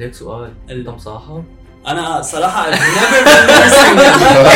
ليك سؤال انت مصاحب؟ أنا صراحة.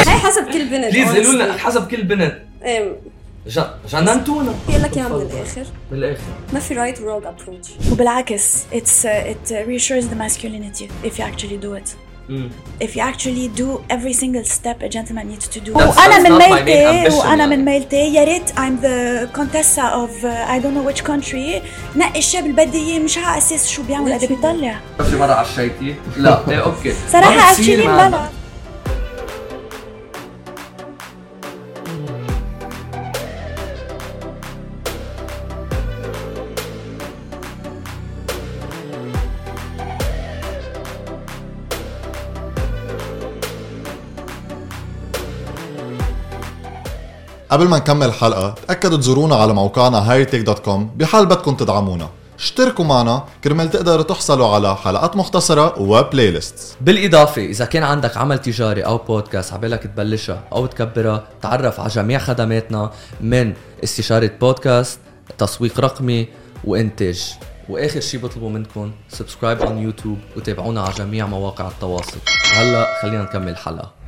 هي حسب كل بنت please قولوا لنا. حسب كل بنت إيه، جن- جننتونا يقول لك اياها من الآخر من الآخر ما في right و wrong approach وبالعكس uh, it reassures the masculinity if you actually do it مم. Mm. if you actually do every single step a gentleman needs to do. وأنا من ميلتي وأنا من ميلتي يا ريت. I'm the contessa of uh, I don't know which country. نقي الشاب اللي بدي اياه مش على أساس شو بيعمل. قد بيطلع. في مرة عشيتي؟ لا أوكي. صراحة actually بلا. قبل ما نكمل الحلقة تأكدوا تزورونا على موقعنا hightech.com بحال بدكم تدعمونا. اشتركوا معنا كرمال تقدروا تحصلوا على حلقات مختصرة و playlist بالإضافة إذا كان عندك عمل تجاري أو بودكاست عبالك تبلشها أو تكبرها تعرف على جميع خدماتنا من استشارة بودكاست تسويق رقمي وإنتاج. وآخر شي بطلبه منكم subscribe on YouTube وتابعونا على جميع مواقع التواصل. وهلأ خلينا نكمل الحلقة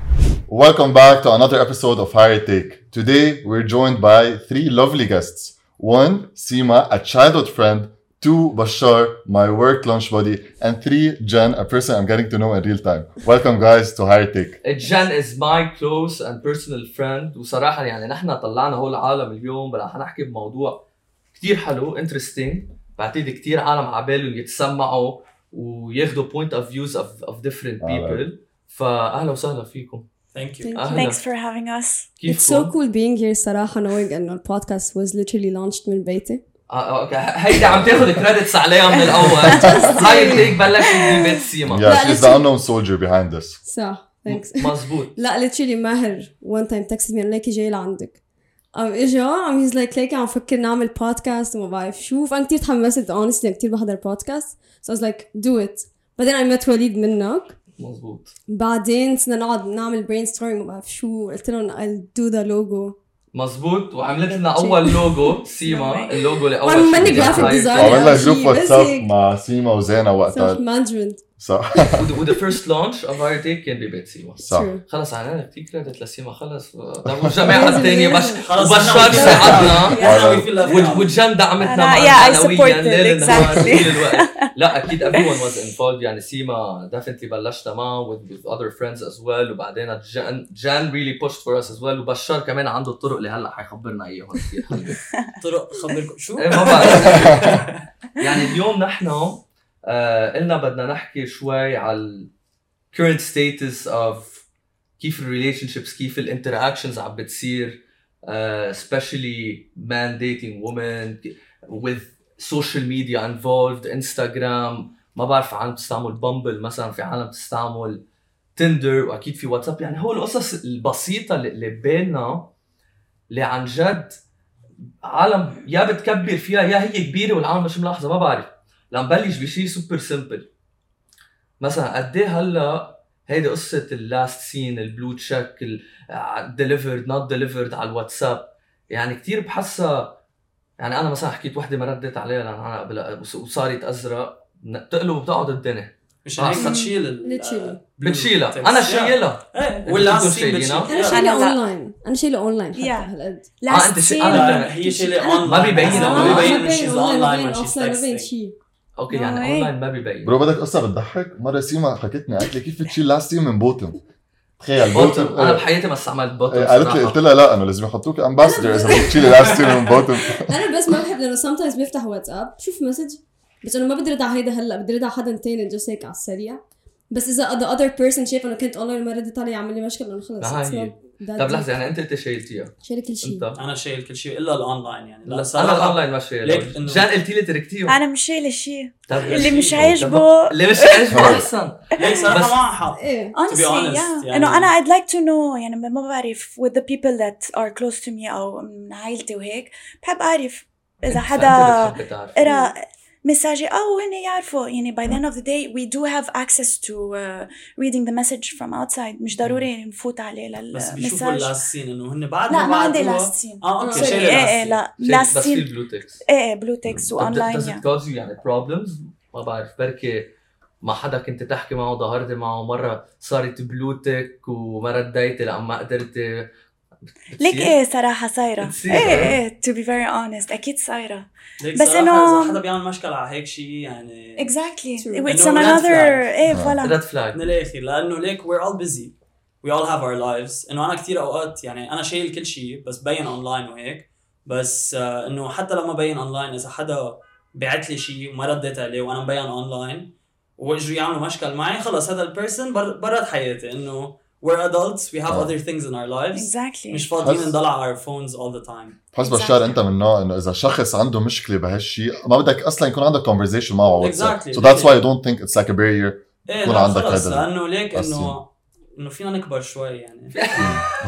Welcome back to another episode of Higher Take. Today we're joined by three lovely guests. One, Sima, a childhood friend. Two, Bashar, my work lunch buddy. And three, Jen, a person I'm getting to know in real time. Welcome guys to Higher Take. جان از ماي كلوز اند بيرسونال فريند وصراحه يعني نحن طلعنا هول العالم اليوم بلا حنحكي بموضوع كتير حلو انترستينج بعتقد كتير عالم عبالهم يتسمعوا وياخذوا بوينت اوف فيوز اوف اوف ديفرنت بيبل فاهلا وسهلا فيكم Thank you. أهلا thanks for having us. It's so cool being here صراحة knowing انه البودكاست was literally launched من بيتي. آه، آه، أوكي هيدي عم تاخذ credits عليها من الأول. هاي هيك بلشت ببيت سيما. Yeah, لا، she's the literally- unknown soldier behind this. صح thanks. مزبوط لا literally ماهر. One time texted me ليكي جاي لعندك. قام إجا قام he's like ليكي عم فكر نعمل بودكاست وما بعرف شو. فأنا كثير تحمست honestly أنا كثير بحضر بودكاست so I was like do it. بعدين I met وليد منك. مزبوط بعدين صرنا نقعد نعمل brainstorming ما بعرف شو قلت لهم I'll do the logo. مزبوط وعملت لنا أول لوجو سيما. اللوجو اللي اول وأنا ماني شيء. بدينا designer. نغير. عملنا group WhatsApp. مع سيما وزينة صح وقتها. Management صح. و the first launch of Hightech كان ببيت سيما صح. خلص عنا كثير credit لسيما خلص ده والجماعه الثانية بش خلص وبشار ساعدنا. وجان دعمتنا exactly. طول الوقت. لا أكيد everyone was involved يعني سيما definitely بلشنا معه with, with other friends as well وبعدين جان جان really pushed for us as well وبشار كمان عنده الطرق اللي هلا حيخبرنا إياهم. كثير حلوة طرق خبركم. شو؟ إيه، ما بعرف. يعني اليوم نحن آه قلنا بدنا نحكي شوي على current status of كيف ال relationships كيف ال interactions عم بتصير uh, especially man dating women with social media involved Instagram ما بعرف عالم بتستعمل Bumble مثلا في عالم بتستعمل Tinder وأكيد في واتساب يعني هو القصص البسيطة اللي ببالنا اللي عن جد عالم يا بتكبر فيها يا هي كبيرة والعالم مش ملاحظة ما بعرف. لما نبلش بشيء super simple مثلا قد إيه هلا هيدي قصة ال last seen ال blue check delivered not delivered على الواتساب يعني كثير بحسها يعني أنا مثلا حكيت وحدة ما رديت عليها لأن أنا قبل وصارت ازرق بتقلب وبتقعد الدنيا مش آه، هيك صح. بتشيل بتشيلها. أنا. شايلها أنتوا ولا؟ بتشيل أنا Yeah. شايله لا. اونلاين أنا شايله اونلاين حتى Yeah. هالقد آه، أنت شي- أنا لا هي شايلة اونلاين ما بيبين ما آه. بيبين online online ما بين texting شيء okay يعني way. online ما بيبين. bro بدك قصة بتضحك؟ مرة سيما حكتني قالت لي كيف بتشيل last seen من Botim تخيل Botim أنا بحياتي ما استعملت Botim إيه، قالت لي. قلت لها لا انه لازم يحطوك ambassador إذا بدك تشيلي last seen من Botim أنا بس ما بحب لأنه sometimes بفتح واتساب بشوف message بس إنه ما بدي رد على هيدا هلأ بدي رد على حدا تاني just هيك على السريع. بس إذا the other person شايف إنه كنت اونلاين وما ردت علي يعمل لي مشكلة إنه خلص ما هي. طب. لحظة يعني أنت أنت شايلتيها شايله كل شيء. أنت؟ أنا شايل كل شيء إلا الأونلاين يعني. لا أنا صراحة الأونلاين ما شايل ليك جان قلتي لي تركتيه أنا مش شايلة شيء. اللي مش عاجبه اللي مش عاجبه أحسن. ليك صراحة ما حق إيه. honestly yeah. يعني- إنه أنا I'd like to know يعني ما بعرف with the people that are close to me أو من عائلتي وهيك بحب أعرف إذا حدا قرا مساجي أو هن يعرفوا يعني by the end of the day we do have access to uh, reading the message from outside. مش ضروري نفوت عليه بس بيشوفوا للمساج ال last seen إنه هن بعد لا ما عندي last seen آه okay إيه إيه last لا بس last في seen ال blue ticks إيه blue ticks و online does it يعني cause you يعني problems? ما بعرف. بركي مع حدا كنت تحكي معه ظهرتي معه مرة صارت blue tick وما رديتي لأن ما قدرتي ليك؟ إيه صراحة صايرة بتصير، إيه آه. إيه to be very honest أكيد صايرة ليك بس إنه- إذا حدا بيعمل مشكلة على هيك شيء يعني on red another flag. إيه آه. ف voilà red flag من الآخر لأنه ليك we're all busy we all have our lives إنه أنا كثير أوقات يعني أنا شايل كل شيء بس بين اونلاين وهيك بس آه إنه حتى لما بين اونلاين إذا حدا بعت لي شيء وما رديت عليه وأنا مبين اونلاين وإجوا يعملوا مشكل معي خلص هذا ال person برات حياتي إنه we're adults we have آه. other things in our lives exactly مش فاضيين بس- نضل على our phones all the time بحس Exactly. بشار انت من النوع انه إذا شخص عنده مشكلة بهالشيء ما بدك أصلا يكون عندك conversation معه على واتساب Exactly. so that's why I don't think it's like a barrier إيه يكون عندك هذا لأنه ليك. انه إنه فينا نكبر شوي يعني back.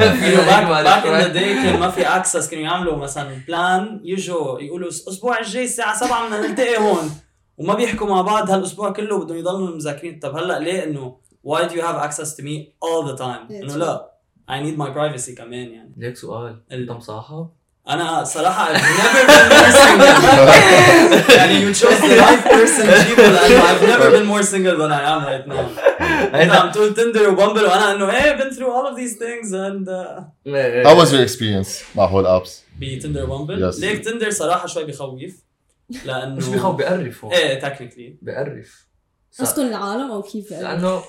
in the day كان ما في access كانوا يعملوا مثلا plan يجوا يقولوا الأسبوع الجاي الساعة 7 بدنا نلتقي هون وما بيحكوا مع بعض هالأسبوع كله بدهم يضلوا مذاكرين طب هلأ ليه إنه why do you have access to me all the time انه. لا I need my privacy كمان يعني ليك سؤال انت مصاحب؟ أنا صراحة I've never been more single يعني you chose the right person جيبه لأنه I've never been more single than I am right now انت عم تقول تندر وبامبل وأنا انه إيه been through all of these things and uh, how was your experience مع هول apps بتندر وبامبل Yes. ليك تندر صراحة شوي بخوف لأنه مش بيخوف بيقرف هون إيه technically بيقرف قصدكم العالم أو كيف؟ لأنه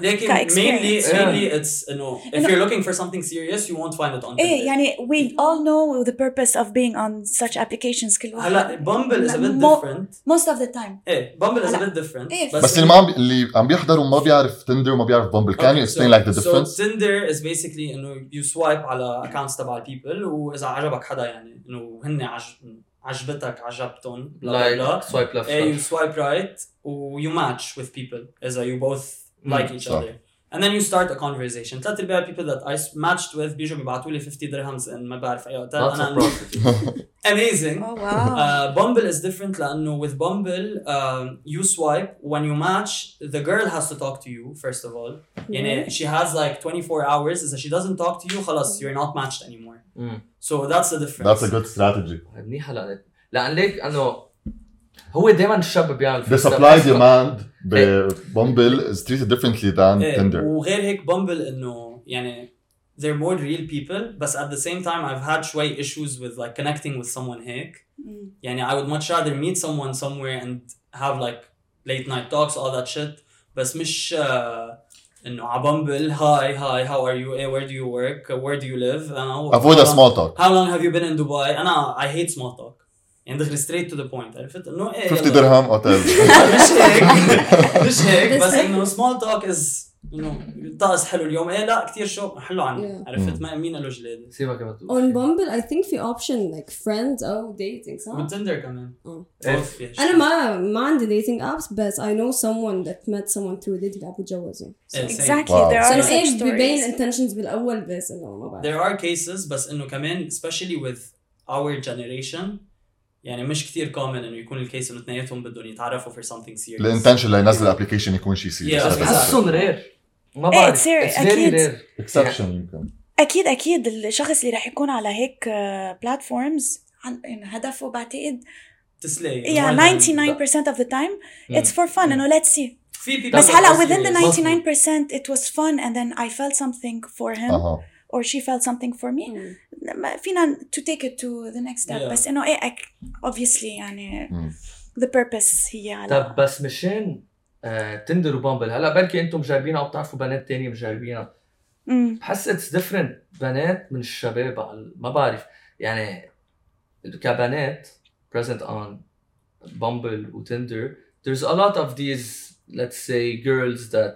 لكن mainly mainly it's انه if you're looking for something serious you won't find it on إيه Tinder. يعني we all know the purpose of being on such applications كل واحد هلا بامبل is a bit different most of the time إيه بامبل is a bit different إيه. بس اللي ما عم اللي عم بيحضروا ما بيعرف تندر وما بيعرف بامبل can you explain so- like the So difference Tinder is basically انه you swipe على accounts تبع people واذا عجبك حدا يعني انه هن عج... عجبتك عجبتهم بلا بلا بلا لايك سوايب ليفت ايه you swipe right و you match with people اذا you both like each صح. other and then you start a conversation ثلاث ارباع people that I matched with بيجوا بيبعتوا لي 50 درهمز in ما بعرف اي وقت Lots of انا prostitutes. amazing oh wow Uh, Bumble is different لأنه with Bumble um, you swipe when you match the girl has to talk to you first of all يعني she has like 24 hours إذا she doesn't talk to you خلاص you're not matched anymore مم. so that's the difference that's a good strategy منيحه لان لان ليك انه هو دائما الشاب بيعمل the فكرة supply بس- demand ببامبل is treated differently than إيه، Tinder وغير هيك Bumble إنه يعني they're more real people but at the same time I've had شوي issues with like connecting with someone هيك Mm. يعني I would much rather meet someone somewhere and have like late night talks all that shit بس مش uh, انه على بامبل هاي هاي how are you eh, where do you work where do you live أنا avoid a small talk how long have you been in Dubai أنا I hate small talk يعني دخل straight to the point عرفت انه إيه 50 درهم أو مش هيك مش هيك بس انه small talk is انه طقس حلو اليوم. إيه لا كثير شو حلو عنه. Yeah. عرفت؟ ما مين له جلاده سيبك يا بتقول on بامبل I think في option like friends أو dating صح؟ وتندر كمان. آه أنا ما ما عندي dating apps بس I know someone that met someone through dating app وتجوزوا exactly there are some ببين intentions بالاول بس إنه ما بعرف. there are cases بس إنه كمان especially with our generation يعني مش كثير common إنه يكون ال case إنه اثنيناتهم بدهم يتعرفوا for something serious. ال intention لينزل ال application يكون شيء serious بس بحسهم rare ما بعرف. Rare. exception يمكن. أكيد أكيد. الشخص اللي رح يكون على هيك بلاتفورمز هدفه بعتقد تسلي. Yeah 99% of the time it's for fun. إنه let's see. في بس هلا within the serious. 99% it was fun and then I felt something for him. أها. Or she felt something for me مم. ما فينا to take it to the next step Yeah. بس انه إيه أك- obviously يعني مم. the purpose هي على طب بس مشان آه تندر وبامبل هلا بركي أنتم مجربينها أو بتعرفوا بنات تانية مجربينها مم. بحس it's different بنات من الشباب على ما بعرف يعني كبنات present on Bumble وتندر there's a lot of these let's say girls that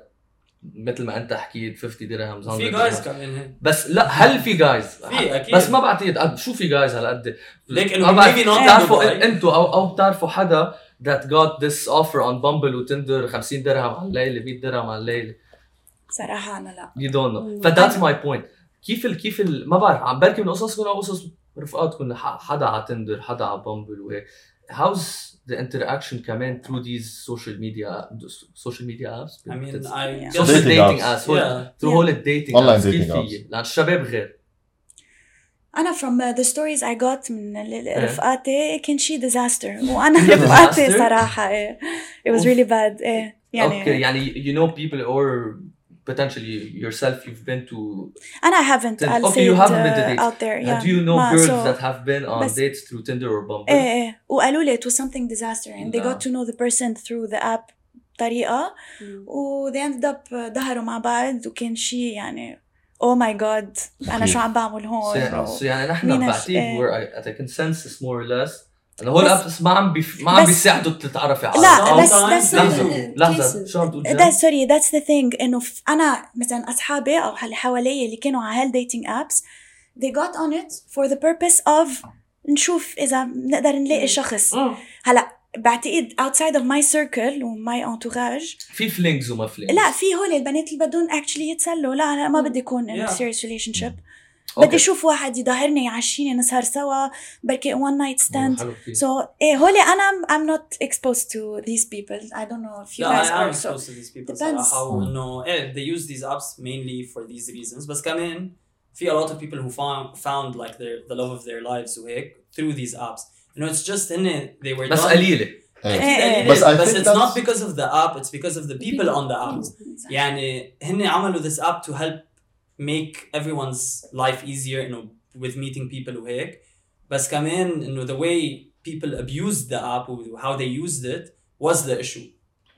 مثل ما انت حكيت 50 درهم 100 في. guys كمان هيك بس لا هل في guys في أكيد. بس ما بعتقد. قد شو في guys هالقد ليك ما انه بتعرفوا. أنتوا أو أو بتعرفوا حدا that got this offer on Bumble وتندر 50 درهم على الليلة 100 درهم على الليلة صراحة أنا لا. You don't know. Mm. ف that's my point كيف ال كيف ال ما بعرف عم بركي من قصصكم أو قصص رفقاتكم ح- حدا على تندر حدا على بامبل وهيك how's the interaction كمان through these social media social media apps I mean Yeah. I social guess Dating dating apps. apps هول- Yeah. through Yeah. whole dating Online apps كيف dating هي لان الشباب غير انا from uh, the stories I got من ال- ال- إيه. رفقاتي كان شي disaster وانا رفقاتي Disaster؟ صراحة ايه it was أوف. really bad ايه يعني اوكي يعني you know people or potentially yourself you've been to انا I haven't Tinder. I'll Okay, say you it, haven't been to uh, dates. out there uh, yeah do you know ما- girls so- that have been on بس- dates through Tinder or Bumble ايه ايه وقالوا لي it was something disaster and they نعم. got to know the person through the app بطريقة و they ended up ظهروا مع بعض وكان شيء يعني oh my god أنا شو عم بعمل so, هون يعني- so يعني نحن مين بعتقد إيه. we're at a consensus more or less هول بس- ال apps ما عم بيف... ما عم بس- بيساعدوا تتعرفي على لا. بس لحظة لحظة cases. شو عم تقول ده جان؟ sorry that's the thing إنه أنا مثلا أصحابي أو اللي حوالي اللي كانوا على هال dating apps they got on it for the purpose of نشوف إذا بنقدر نلاقي شخص. هلا بعتقد outside of my circle و my entourage في flings وما flings لا في هول البنات اللي بدهم actually يتسلوا لا أنا ما بدي اكون in a Yeah. serious relationship okay. بدي أشوف واحد يظهرني يعشيني نسهر سوا بركي stand حلو كتير. so إيه هولي أنا I'm not exposed to these people I don't know if you Yeah, guys I am are so exposed to these people Depends. صراحة وإنه إيه they use these apps mainly for these reasons بس كمان في a lot of people who found found like their the love of their lives وهيك through these apps. You know, it's just إن they were بس قليلة إيه. إيه. قليلة، بس بس it's not that's- because of the app it's because of the people on the app. يعني هن عملوا this app to help make everyone's life easier you know with meeting people وهيك بس كمان انه the way people abused the app و how they used it was the issue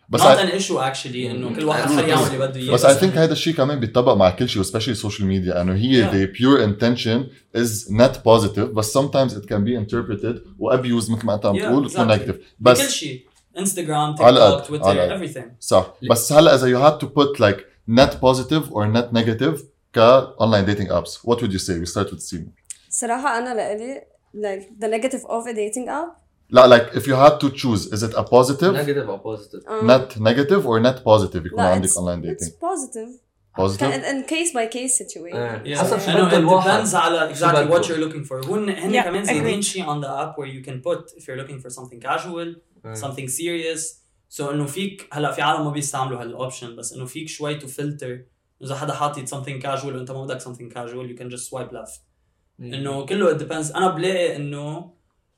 بس not I, an issue actually انه كل واحد True, حر يعمل true. اللي بده اياه بس I think هذا الشيء كمان بيتطبق مع كل شيء especially social media انه هي Yeah. the pure intention is net positive but sometimes it can be interpreted وابيوز مثل ما انت عم Yeah, تقول exactly. for negative كل بس شيء انستغرام تيك على توك قد- تويتر على قد. everything صح بس هلا اذا you had to put like net positive or net negative ك online dating apps what would you say we start with Simo صراحة أنا لإلي like the negative of a dating app لا like if you had to choose is it a positive negative or positive um, net negative or net positive يكون لا عندك it's, online it's dating positive positive in, in case by case situation إيه. Yeah. حسب شو I know, بده it الواحد depends على شو exactly بده. what you're looking for هن هن Yeah, كمان agreed. زايدين شيء on the app where you can put if you're looking for something casual إيه. something serious so انه فيك هلا في عالم ما بيستعملوا هالاوبشن بس انه فيك شوي to filter إذا حدا حاطط something casual وانت ما بدك something casual you can just swipe left. إيه. إنه كله it depends. أنا بلاقي إنه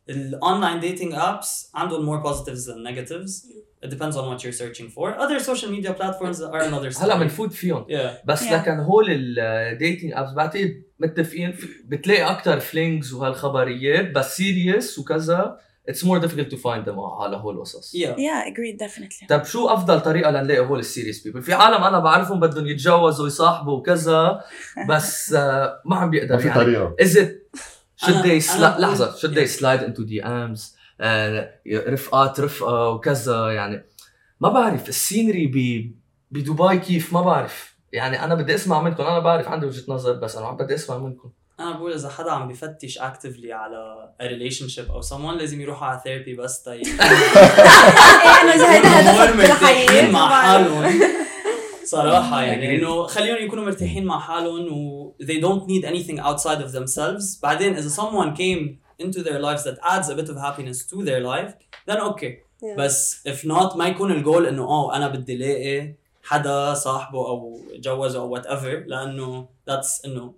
ال online dating apps عندهم more positives than negatives it depends on what you're searching for other social media platforms are another story. هلا بنفوت فيهم. Yeah. بس yeah. لكن هول ال dating apps بعتقد متفقين بتلاقي أكثر flings وهالخبريات بس serious وكذا. It's more difficult to find them على هول القصص. Yeah. Yeah agreed definitely. طيب شو أفضل طريقة لنلاقي هول ال serious people في عالم أنا بعرفهم بدهم يتجوزوا ويصاحبوا وكذا بس آه، ما عم بيقدر ما في يعني. طريقة. Is it should they لحظة should they slide into DMs آه، رفقات رفقه وكذا يعني. ما بعرف ال scenery ب بدبي كيف؟ ما بعرف. يعني أنا بدي أسمع منكم أنا بعرف عندي وجهة نظر بس أنا عم بدي أسمع منكم. أنا بقول إذا حدا عم بفتش actively على a relationship أو someone لازم يروح على therapy بس طيب إيه إنه إذا هيدا هدفك مع. حالهم صراحة يعني. إنه خليهم يكونوا مرتاحين مع حالهم و they don't need anything outside of themselves بعدين إذا someone came into their lives that adds a bit of happiness to their life then okay Yeah. بس if not ما يكون الجول إنه آه أنا بدي الاقي حدا صاحبه أو جوزه أو whatever لأنه that's إنه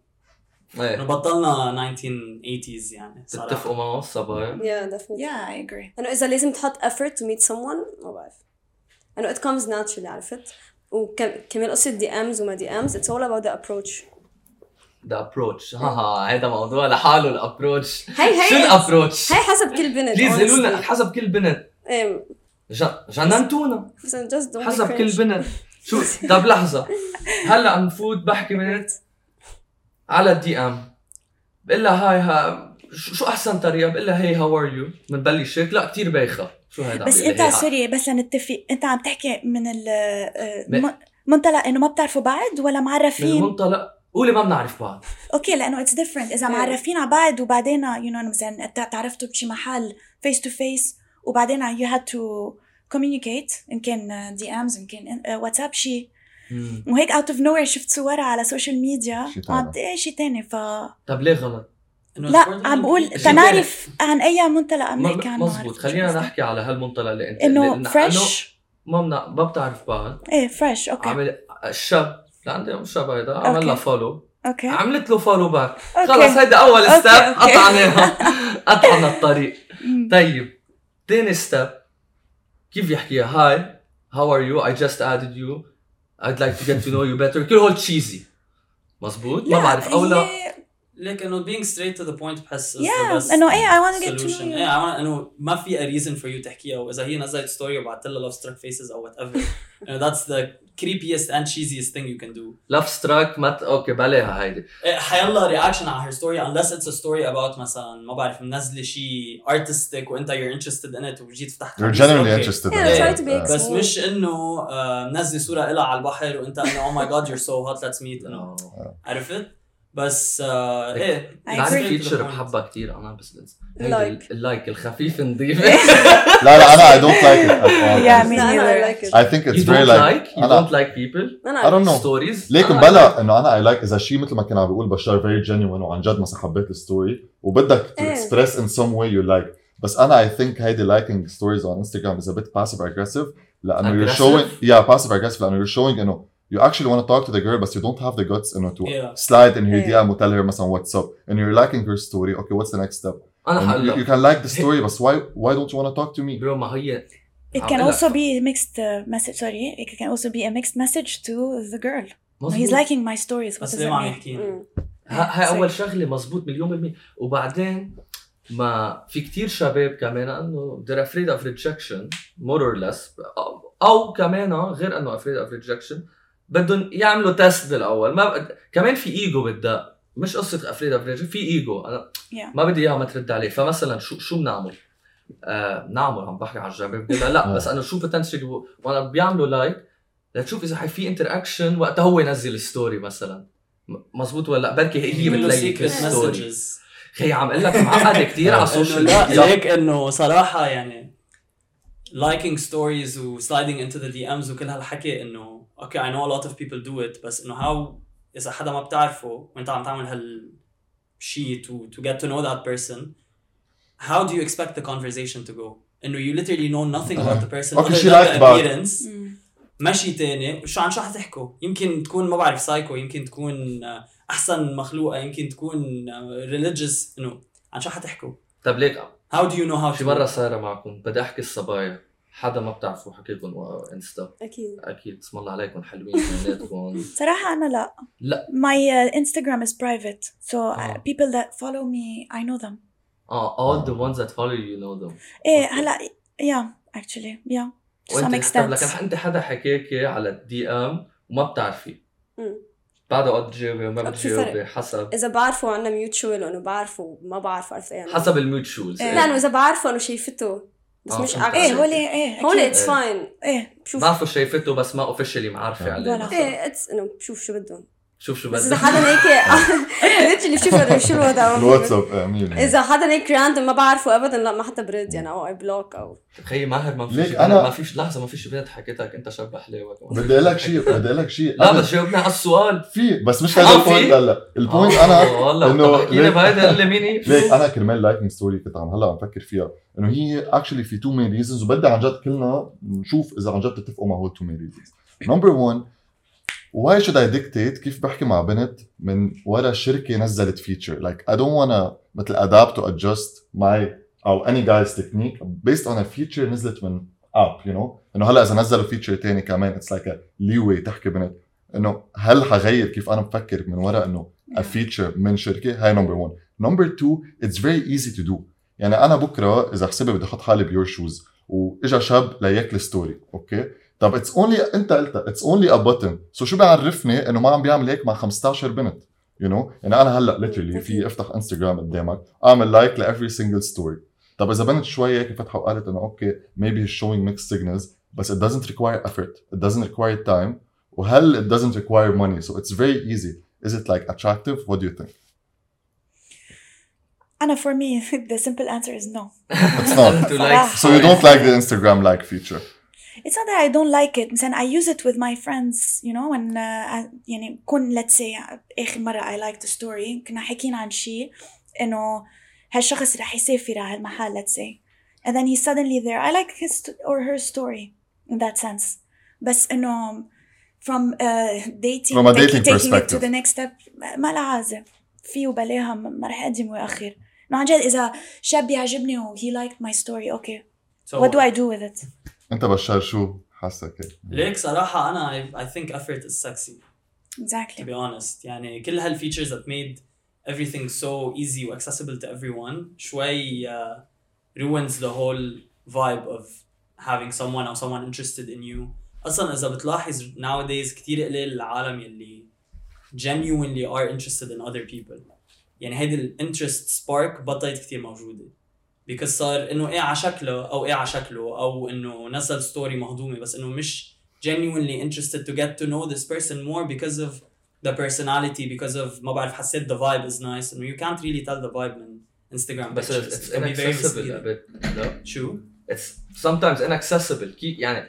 إنه إيه بطلنا 1980s يعني تتفقوا معه الصبايا؟ Yeah definitely. Yeah I agree. أنه إذا لازم تحط effort to meet someone ما بعرف. أنه it comes naturally عرفت؟ وكمان قصة DMs وما DMs it's all about the approach. the approach ها ها هذا موضوع لحاله ال approach هي هي شو ال approach؟ هي حسب كل بنت please قولوا لنا. حسب كل بنت. إيه. جننتونا. حسب كل. بنت. شو؟ طب لحظة. هلأ عم فوت بحكي بنت. على ال DM. بقول لها hi ها شو أحسن طريقة؟ بقول لها hey how are you بنبلش هيك. لا كثير بايخة. شو هيدا بس أنت sorry بس لنتفق. أنت عم تحكي من ال آه، منطلق إنه ما بتعرفوا بعض ولا من معرفين؟ منطلق قولي ما بنعرف بعض. okay لأنه it's different إذا إيه. معرفين على بعض وبعدين you know مثلا تعرفتوا بشي محل face to face وبعدين you had to communicate إن كان DMs إن كان واتساب شي. وهيك out of no شفت صورها على ال social media. وعم إيه شيء ثاني ف طب ليه غلط؟ لا عم بقول. تنعرف عن أي منطلق عم نحكي م- عنه مزبوط خلينا؟ نحكي على هالمنطلق اللي انت إنه fresh ما بنا- ما بتعرف بعض. إيه fresh okay. عمل الشاب. لعندي الشاب هيدا عمل لها. follow okay. عملت له follow back. خلص هيدا أول step. قطعناها. قطعنا الطريق. طيب. ثاني ستيب كيف يحكيها؟ هاي how are you? I just added you. I'd like to get to know you better كل هول cheesy مزبوط ما بعرف او لا هي- ليك انه being straight to the point بحس is the Yeah, best إنه إيه, I wanna get to solution. know you. ايه I wanna انه ما في a reason for you تحكيها واذا هي نزلت ستوري وبعثت لها love struck faces او whatever you know, that's the creepiest and cheesiest thing you can do لاف ستراك ما ت... أوكي بلاها هيدي إيه، حيلا رياكشن على her story unless it's a story about مثلا ما بعرف منزله شيء artistic وانت you're interested in it وجيت فتحت You're genuinely أوكي. interested in Yeah, it. try to be Yeah. بس مش انه آه، منزله صوره لها على البحر وانت انه oh my god you're so hot let's meet انه عرفت بس آه، إيه بعرف agree. فيتشر بحبها كثير أنا بس. ال- اللايك الخفيف نظيف لا لا أنا I don't like it at all. Yeah, me لا أنا neither. I like it I think it's you very don't like, like you أنا- don't like people أنا I don't know. stories ليكن أنا بلا إنه أنا اي لايك إذا شيء مثل ما كان عم بيقول بشار فيري جينيوين وعن جد مثلا حبيت الستوري وبدك. تكسبريس ان سم واي يو لايك بس أنا اي ثينك هيدي لايكينج ستوريز اون انستغرام از ا بيت باسيف اجريسيف لأنه you're Aggressive? showing yeah passive aggressive لأنه you're showing إنه you actually want to talk to the girl but you don't have the guts انه to Yeah. slide in her Yeah. DM and tell her مثلا what's up and you're liking her story okay what's the next step انا And حقول you, you لك can like the story بس why why don't you want to talk to me برو ما هي It عم can قلك. also be a mixed uh, message. Sorry, it can also be a mixed message to the girl. مزبوط. He's liking my stories. What بس does ليه that ما عم mean? يحكي مم. ها- هاي Sorry. اول شغله مزبوط مليون بالمية وبعدين ما في كتير شباب كمان انه they're afraid of rejection more or less او, أو كمان غير انه afraid of rejection بدهم يعملوا test بالاول ما ب... كمان في ايجو بالدق مش قصة of rejection في ايجو أنا Yeah. ما بدي إياها ما ترد عليه. فمثلا شو شو بنعمل؟ آه نعمل عم بحكي على الجباب بقول لها لا بس أنا شو potentially وأنا بيعملوا like لتشوف إذا حي في interaction وقتها هو ينزل story مثلا. مزبوط ولا لأ؟ بركي هي يعملوا بتلاقي secret story خي عم أقول لك معقدة كثير على ال social لا ميديا هيك إنه صراحة يعني liking stories و sliding into the DMs وكل هالحكي إنه okay I know a lot of people do it بس انه how إذا حدا ما بتعرفه وأنت عم تعمل هالشيء to to get to know that person how do you expect the conversation to go إنه you literally know nothing about the person okay شي like about ماشي تاني. شو عن شو حتحكوا يمكن تكون ما بعرف سايكو يمكن تكون أحسن مخلوقة يمكن تكون religious إنه عن شو حتحكوا طب ليك how do you know how في مرة صايرة معكم بدي أحكي الصبايا. حدا ما بتعرفوا حكي لكم Insta أكيد أكيد اسم الله عليكم حلوين اثنيناتكم صراحة أنا لا. لا. My Instagram is private. So uh, آه. people that follow me, I know them. آه all the ones that follow you know them إيه Okay. هلا yeah actually yeah to some وانت طب لكن. انت حدا حكاكي على ال DM وما بتعرفي. بعد اوقات بتجاوبي وما بتجاوبي. حسب إذا بعرفه عنا ميوتشوال وانه بعرفه ما بعرفه عرفت يعني حسب الميوتشولز إيه. لأنه إذا بعرفه انه شايفته بس آه، مش اكشن إيه عليك. هولي إيه هون أكيد. اتس إيه. فاين إيه شوف بعرفوا شايفته بس ما اوفيشلي معرفة آه. عليه. إيه اتس إنه شوف شو بدهم شوف شو بس بدك اذا حدا هيك ليتشلي شوف هذا شو الوضع الواتساب آه، بالمية. إذا حدا هيك راندوم ما بعرفه ابدا لا ما حتى برد يعني أو اي بلوك أو خيي ماهر ما ليك فيش أنا- ما فيش لحظة ما فيش بنت حكيتك أنت شب حلاوه بدي أقول لك شيء بدي أقول لك شيء. لا بس جاوبني على السؤال؟ في بس مش آه، هذا في؟ البوينت هلا البوينت آه، أنا والله احكي لي ليك- بهيدا اللي ميني ليك أنا كرمال liking story كنت عم هلا عم فكر فيها. إنه هي actually في two main reasons وبدي عن جد كلنا نشوف إذا عن جد تتفقوا مع هول two main reasons number 1 why should I dictate كيف بحكي مع بنت من ورا شركة نزلت feature like I don't wanna مثل adapt to adjust my أو any guy's technique based on a feature نزلت من app you know? إنه هلأ إذا نزلوا feature تاني كمان it's like a leeway تحكي بنت. إنه هل حغير كيف أنا بفكر من ورا إنه a feature من شركة؟ هاي number 1 number 2 it's very easy to do. يعني أنا بكرة إذا حسبي بدي أحط حالي بيور شوز وإجا شاب liked story okay طب اتس اونلي انت قلتها اتس اونلي ا بutton سو شو بيعرفني انه ما عم بيعمل هيك مع 15 بنت يو you know? يعني انا هلا literally في افتح انستغرام قدامك اعمل لايك لافري سنجل ستوري طب اذا بنت شوي هيك فتحه وقالت انه اوكي maybe he's showing mixed signals بس it doesn't require effort it doesn't require time وهل it doesn't require money so it's very easy is it like attractive what do you think أنا for me the simple answer is no. it's not To like so you don't like the Instagram like feature It's not that I don't like it مثلا I use it with my friends you know when uh, I- يعني كون let's say آخر مرة I liked a story كنا حاكيين عن شيء إنه هالشخص رح يسافر على هالمحل let's say and then he's suddenly there I like his st- or her story in that sense بس إنه from uh, dating From a taking- dating taking it to perspective. the next step ما لها عازة في وبلاها ما ما رح أقدم وأخر إنه عن جد إذا شاب يعجبني و he liked my story okay So, what do I do with it انت بشار شو حاسك؟ ليك صراحة أنا اي ثينك افورت از سكسي اكزاكتلي تو بي اونست يعني كل هال features that made everything so easy و accessible to everyone شوي uh, ruins the whole vibe of having someone or someone interested in you. أصلا إذا بتلاحظ nowadays كثير قليل العالم يلي genuinely are interested in other people. يعني هيدي الانترست سبارك بطلت كثير موجودة. صار انه إيه على شكله أو إيه على شكله أو انه نزل ستوري مهضومه بس انه مش genuinely interested to get to know this person more because of the personality because of ما بعرف حسيت the vibe is nice انه you can't really tell the vibe من Instagram بس pictures. it's It can be very inaccessible a bit لا شو؟ it's sometimes inaccessible كي يعني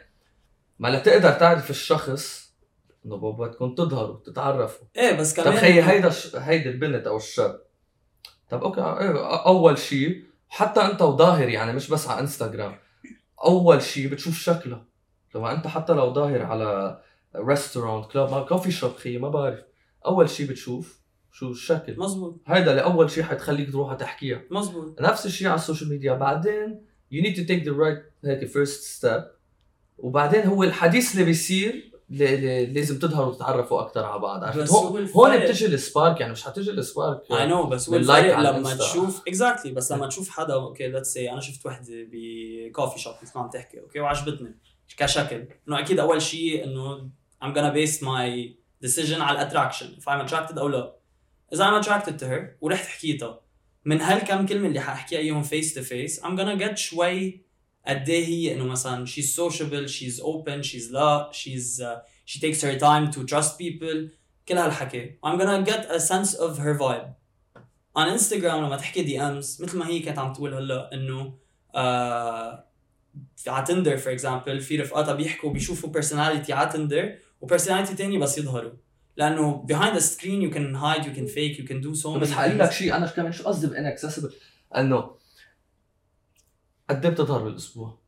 ما لتقدر تعرف الشخص انه بدكم تظهروا تتعرفوا إيه بس طب كمان خيي هيدا ش... هيدي البنت أو الشاب طب okay إيه، اول شيء حتى انت وظاهر يعني مش بس على انستغرام أول شيء بتشوف شكلها لما انت حتى لو ظاهر على restaurant club ما coffee shop خيي ما بعرف. أول شيء بتشوف شو الشكل. مزبوط هيدا اللي أول شيء حتخليك تروح تحكيها. مزبوط نفس الشيء على ال social media بعدين you need to take the right هيك first step. وبعدين هو الحديث اللي بيصير لازم تظهروا وتتعرفوا أكثر على بعض عرفت هون هون بتجي ال spark يعني مش حتجي ال spark I know بس هو الفرق لما. تشوف exactly exactly. بس لما تشوف حدا okay let's say أنا شفت وحده ب coffee shop مثل ما عم تحكي okay وعجبتني كشكل إنه أكيد أول شيء إنه I'm gonna base my decision على ال attraction if I'm attracted أو لا إذا I'm attracted to her ورحت حكيتها من هالكم كلمة اللي حأحكيها إياهم face to face I'm gonna get شوي قد إيه هي إنه مثلا she's sociable she's open she's لا she's uh, she takes her time to trust people. كل هالحكي. I'm gonna get a sense of her vibe. On Instagram لما تحكي DMs مثل ما هي كانت عم تقول هلأ إنه آه على تندر for example في رفقاتها بيحكوا بيشوفوا personality على تندر و personality تاني بس يظهروا. لأنه behind the screen you can hide you can fake you can do so بس many حقول لك. شيء أنا كمان شو قصدي بان accessible إنه قد إيه بتظهر بالأسبوع؟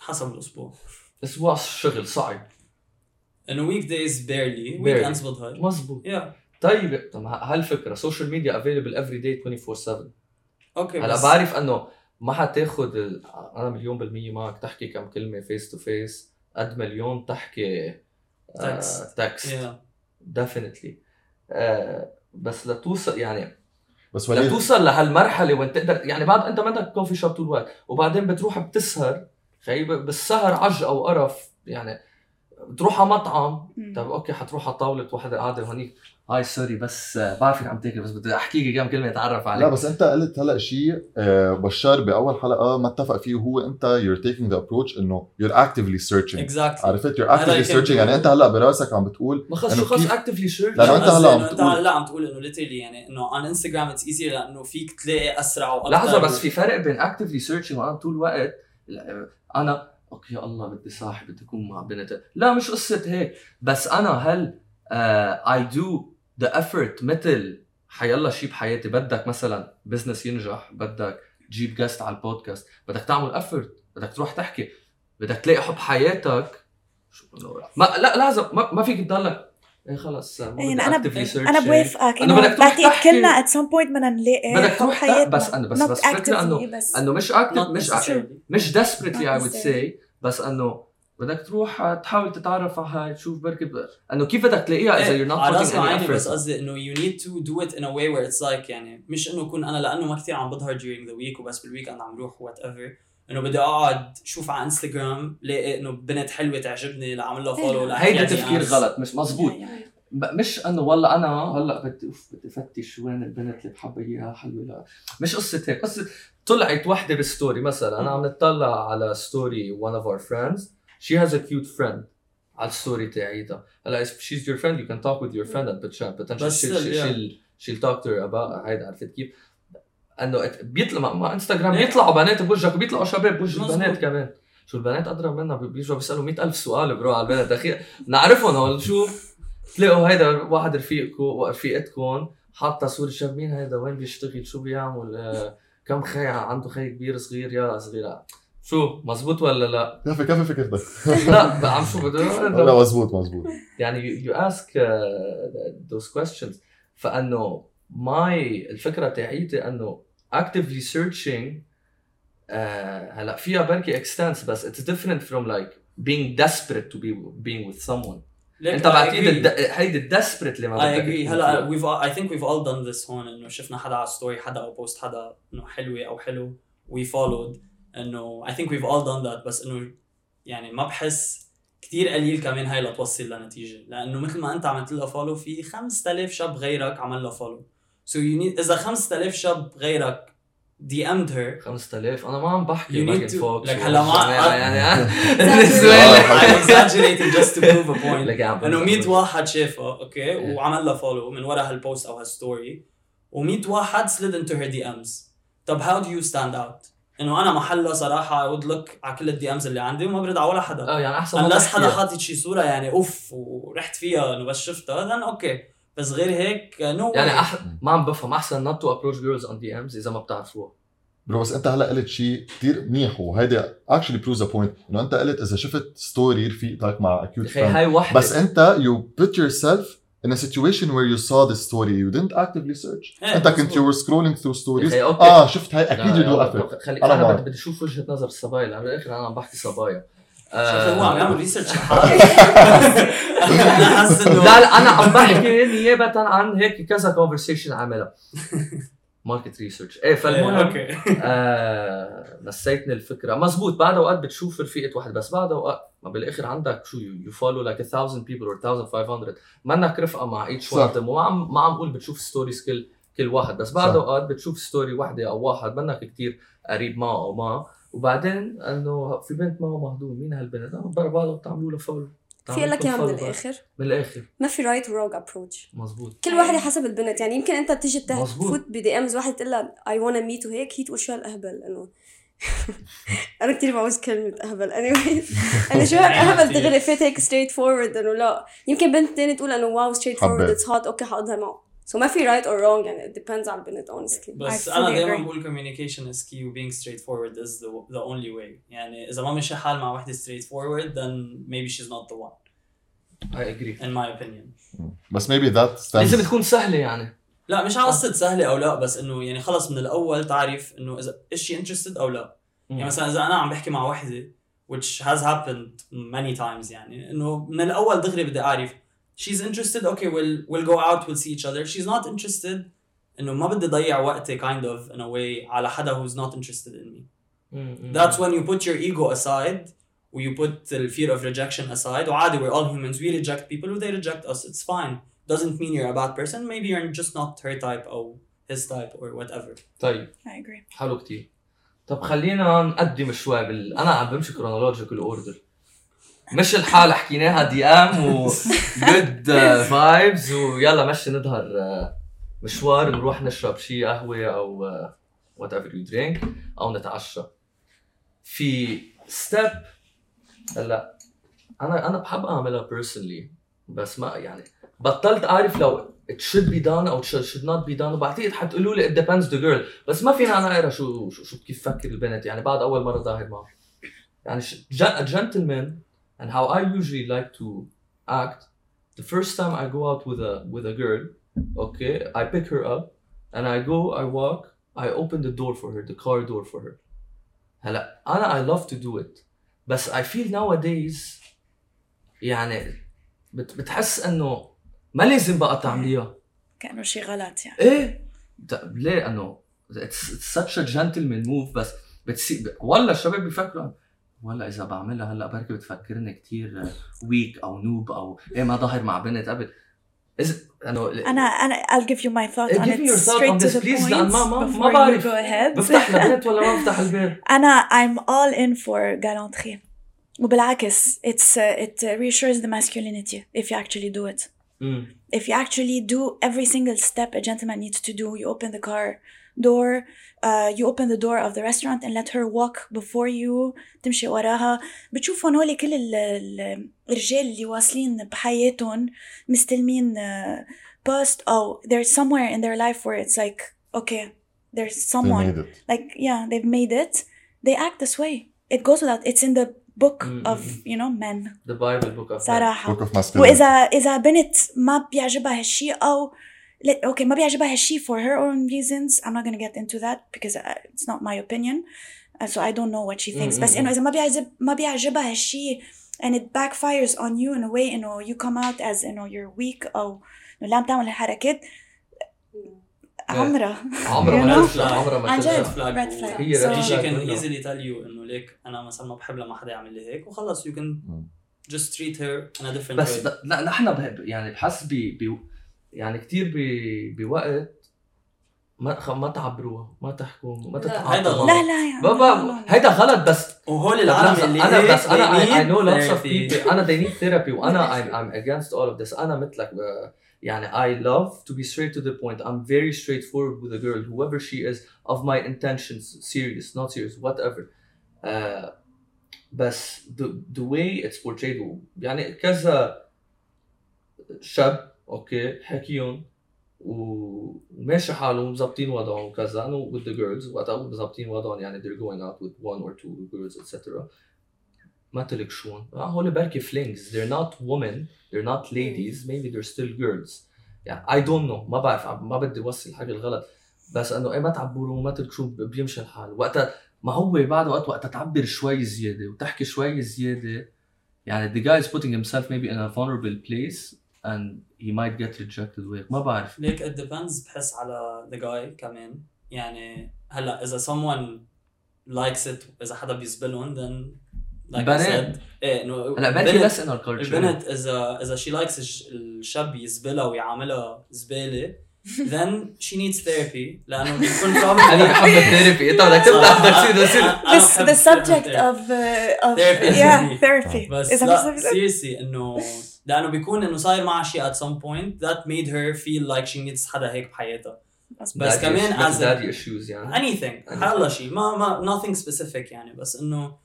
حسب الأسبوع أسبوع الشغل صعب. انه weekdays barely. Weekends بظهر مزبوط يا طيب طب هالفكرة social media available every day 24 7 okay هلا بس بعرف إنه ما حتاخد ال... أنا مليون بالمية معك تحكي كم كلمة face to face قد مليون تحكي. text yeah definitely بس لتوصل يعني بس وليد لتوصل لهالمرحلة وين تقدر يعني بعد أنت ما بدك coffee shop طول الوقت وبعدين بتروح بتسهر خيي بالسهر عج أو قرف يعني بتروح على مطعم. طب okay حتروح على طاولة وحدة قاعدة هونيك. hi sorry بس آه، بعرفك عم تاكل بس بدي احكيك كم كلمة أتعرف عليك. لا بس أنت قلت هلأ شيء آه، بشار بأول حلقة ما اتفق فيه وهو أنت you're taking the approach إنه you're actively searching. exactly عرفت؟ actively يمكن searching. يعني أنت هلأ براسك عم بتقول ما خلص إنه شو خلص كيف- actively search لأنه أنت هلأ عم أنت تقول- هلأ عم تقول إنه literally يعني إنه on انستغرام it's easy لأنه فيك تلاقي أسرع وأكثر لحظه بس في فرق بين actively searching وأنا طول الوقت لا، أنا okay يا الله بدي صاحب بدي أكون مع بنت لا مش قصة هيك. بس أنا هل I do the effort مثل حيلا شيء بحياتي بدك مثلا business ينجح بدك تجيب guest على البودكاست بدك تعمل effort بدك تروح تحكي بدك تلاقي حب حياتك. شو ما لا لازم ما, ما فيك تضلك إيه خلص يعني أنا actively searching. أنا بوافقك إنه انه بدك تروح. كلنا at some point بدنا نلاقي بدك تروح حياتنا. بس أنا- بس- Not بس إنه- بس إنه مش active Not مش. مش desperately I Not would necessarily. say بس إنه بدك تروح تحاول تتعرف على هاي تشوف بركي. إنه كيف بدك تلاقيها إذا إيه، you're not على putting any عيني بس effort قصدي إنه you need to do it in a way where it's like يعني مش إنه اكون أنا لأنه ما كثير عم بظهر during the week وبس بالويك أنا عم روح whatever إنه بدي أقعد شوف على إنستغرام لاقي إنه بنت حلوة تعجبني لأعمل لها follow. هيدا تفكير غلط مش مزبوط يا- ب- مش إنه والله أنا هلأ بدي أوف بدي افتش وين البنت اللي بحبها إياها حلوة لا. مش قصة هيك قصة طلعت وحدة بالستوري مثلا. أنا عم نطلع على ستوري one of our friends. She has a cute friend على الستوري تاعيتها. هلأ if she's your friend you can talk with your friend and potential potential بس she'll, she'll, she'll talk to her about هيدا عرفت كيف؟ انه بيطلع ما- ما انستغرام إيه. بيطلعوا بنات بوجهك وبيطلعوا شباب بوجه. البنات كمان. شو البنات أدرى منا بي- بيجوا بيسألوا مئة ألف سؤال bro على البنات. أخي نعرفهم هول شو؟ تلاقوا هيدا واحد رفيقكم ورفيقتكم حاطة صورة شاب مين هيدا؟ وين بيشتغل؟ شو بيعمل؟ آه، كم خي؟ عنده خي كبير صغير؟ يا صغيرة. شو مزبوط ولا لا؟ كيف كيف فكرتك؟ لا عم شو لا بده مزبوط مزبوط يعني ask uh, those questions. فأنه ماي الفكرة تاعيتي أنه actively searching uh, هلا فيها بركي extents بس it's different from like being desperate to be being with someone. ليك انت I بعتقد agree. الد- هيدي ال desperate اللي ما I بدك agree. تكون هلا فيها. we've all, I think we've all done this هون إنه شفنا حدا على ستوري حدا أو بوست حدا إنه حلوة أو حلو. We followed إنه I think we've all done that بس إنه يعني ما بحس كثير قليل كمان هاي لتوصل لنتيجة. لأنه مثل ما أنت عملت لها follow في 5000 شاب غيرك عمل لها follow so you need إذا 5000 شاب غيرك DM'd her 5000 أنا ما عم بحكي Megan Fox like هلا ما- يعني يعني Exactly. I'm exaggerating just to prove a point لك إنه بمزح 100 بس. واحد شافها أوكي. وعمل لها follow من ورا هال post أو هال story و100 واحد slid into her DMs طب how do you stand out؟ إنه أنا محلها صراحة I would look على كل ال DMs اللي عندي وما برد على ولا حدا آه يعني أحسن ما حدا. حاطط شي صورة يعني أوف ورحت فيها إنه بس شفتها then okay بس غير هيك no يعني أح... ما عم بفهم. أحسن not to approach girls on DMs إذا ما بتعرفوها. bro بس أنت هلأ قلت شيء كثير منيح وهيدي actually proves a point إنه أنت قلت إذا شفت story رفيقتك مع a cute أخي هاي وحدة. بس أنت you put yourself in a situation where you saw the story. You didn't actively search. إيه، أنت كنت you were scrolling through stories. آه شفت هاي أكيد do يلا، effort. خلي أنا أنا بدي أشوف وجهة نظر الصبايا. لأنه بالاخر أنا عم بحكي صبايا. هو عم يعمل research لا أنا حاسس انه لا أنا عم بحكي نيابه عن هيك كذا conversation عاملها ماركت ريسيرش إيه فالمهم أوكي. آه نسيتني الفكرة. مزبوط بعد أوقات بتشوف رفيقة واحد بس بعد أوقات ما بالآخر عندك شو يو فولو لايك 1000 بيبل اور 1500 منك رفقة مع ايتش. وان وما عم ما عم أقول بتشوف ستوريز كل كل واحد بس بعد. أوقات بتشوف ستوري وحده أو واحد منك كتير قريب معه أو ما. وبعدين انه في بنت معه مهضوم مين هالبنت؟ آه، برا بالها بتعملوا له فولو في لك اياها من الآخر. من الآخر. ما في right و wrong approach مزبوط كل واحدة حسب البنت. يعني يمكن أنت تيجي. تفوت بـ DMs واحد تقول لها I wanna meet وهيك هي تقول شو هالأهبل؟ إنه أنا كثير بعوز كلمة أهبل. اني أنا شو هالأهبل دغري فات هيك straightforward إنه لا. يمكن بنت تانية تقول إنه wow straightforward. it's hot okay حاضر معه so ما في right or wrong يعني it depends على البنت honestly. بس I أنا fully دائما agree. بقول communication is key و being straightforward is the, the only way. يعني إذا ما مشي حال مع وحده straightforward then maybe she's not the one. اي اجري in my opinion. بس maybe that stems لازم تكون سهلة يعني. لا مش على قصة سهلة أو لا بس إنه يعني خلص من الأول تعرف إنه إذا is she interested أو لا. يعني مثلا إذا أنا عم بحكي مع وحدة which has happened many times يعني إنه من الأول دغري بدي أعرف she's interested okay we'll we'll go out we'll see each other she's not interested إنه ما بدي أضيع وقتي kind of in a way على حدا who's not interested in me That's when you put your ego aside و you put the fear of rejection aside وعادي we're all humans we reject people who they reject us it's fine doesn't mean you're a bad person maybe you're just not her type or his type or whatever طيب I agree حلو كتير طب خلينا نقدم شوي بال... انا عم بمشي كرونولوجيكال اوردر مش الحال حكيناها DM و good vibes ويلا مشي نظهر آه، مشوار نروح نشرب شي قهوة أو whatever you drink أو نتعشى. في step هلأ أنا أنا بحب أعملها personally بس ما يعني بطلت أعرف لو it should be done أو should, should not be done وبعتقد حتقولوا لي it depends the girl بس ما فينا أنا اقرا شو شو, شو كيف تفكر البنت يعني بعد أول مرة ظاهر معه. يعني gentleman and how I usually like to act the first time I go out with a with a girl okay I pick her up and I go I walk I open the door for her the car door for her هلا انا I love to do it بس I feel nowadays يعني بت بتحس انه ما لازم بقى تعمليها كأنه شيء غلط يعني ايه ت- ليه انه it's, it's such a gentleman move بس بتصير ولا الشباب بيفكروا ولا اذا بعملها هلا بركي بتفكرني كثير ويك أو نوب أو إيه ما ظاهر مع بنت قبل اذا انه أنا أنا I'll give you my thought Eh, on give it straight to the point لأن ما- ما- ما before you بعرف. go ahead بفتح لبنت ولا ما بفتح الباب أنا I'm all in for galanterie وبالعكس it's uh, it reassures the masculinity if you actually do it مم. if you actually do every single step a gentleman needs to do you open the car door uh, you open the door of the restaurant and let her walk before you تمشي وراها بتشوفوا هول كل ال- ال- الرجال اللي واصلين بحياتهم مستلمين uh, post oh there's somewhere in their life where it's like okay there's they someone made it like yeah they've made it they act this way it goes without it's in the book Mm, of you know men the bible book of men. صراحة book of masculinity واذا اذا بنت ما بيعجبها هالشيء او لا اوكي ما بيعجبها هالشيء for her own reasons I'm not gonna get into that because uh, it's not my opinion uh, so I don't know what she thinks بس Mm, mm, انه اذا ما بيعجب ما بيعجبها هالشيء and it backfires on you in a way انه you come out as انه you're weak او انه لا عم تعمل الحركات عمرها عمرها You ما know? تطلع عمرها ما عن تطلع جد. flag red و- flag. هي So- red شي flag can منه. easily tell you انه ليك انا مثلا ما بحب لما حدا يعمل لي هيك وخلص you can just treat her in a different بس way لا لا، نحن بهب- يعني بحس ب ب يعني كثير بوقت ما ما تعبروها ما تحكوا ما تتعاطوا لا لا لا بابا هيدا غلط. بس وهول العالم اللي أنا بس أنا I know lots of أنا they need therapy وأنا I'm I'm against all of this أنا مثلك يعني I love to be straight to the point I'm very straightforward with a girl who she is of my intentions serious not serious whatever بس the way it's portrayed يعني كذا شاب أوكي حكيهم وماشي حالهم مظبطين وضعهم وكذا انه with the girls وقتها مظبطين وضعهم يعني they're going out with one or two girls etc ما تلك شون آه، هول بركي flings. They're not women they're not ladies maybe they're still girls. يعني I don't know. ما بعرف ما بدي أوصل الحاجة الغلط. بس إنه إيه ما تعبروا ما تلك شو بيمشي الحال. وقتها ما هو بعد وقت وقتها تعبر شوي زيادة وتحكي شوي زيادة. يعني the guy is putting himself maybe in a vulnerable place. And he might get rejected وهيك ما بعرف. ليك it depends بحس على the guy كمان. يعني هلا إذا someone likes it إذا حدا بيزبلهم then like I البنات. said إيه إنه هلا less in our culture. البنت اذا إذا she likes الش- الشاب يزبلها ويعاملها زبالة then she needs therapy. لأنه بيكون أنا probably بحب الثيرابي انت بدك تفتح بدك تصير تصير أنا بس بحب the subject therapy. of uh, of Therapy. yeah therapy. بس إذا لا مش- seriously انه لأنه بيكون انه صاير معها شيء at some point. That made her feel like she needs حدا هيك بحياتها بس Daddy كمان issues- as a- daddy issues يعني anything. حيالله شيء ما ما nothing specific يعني بس انه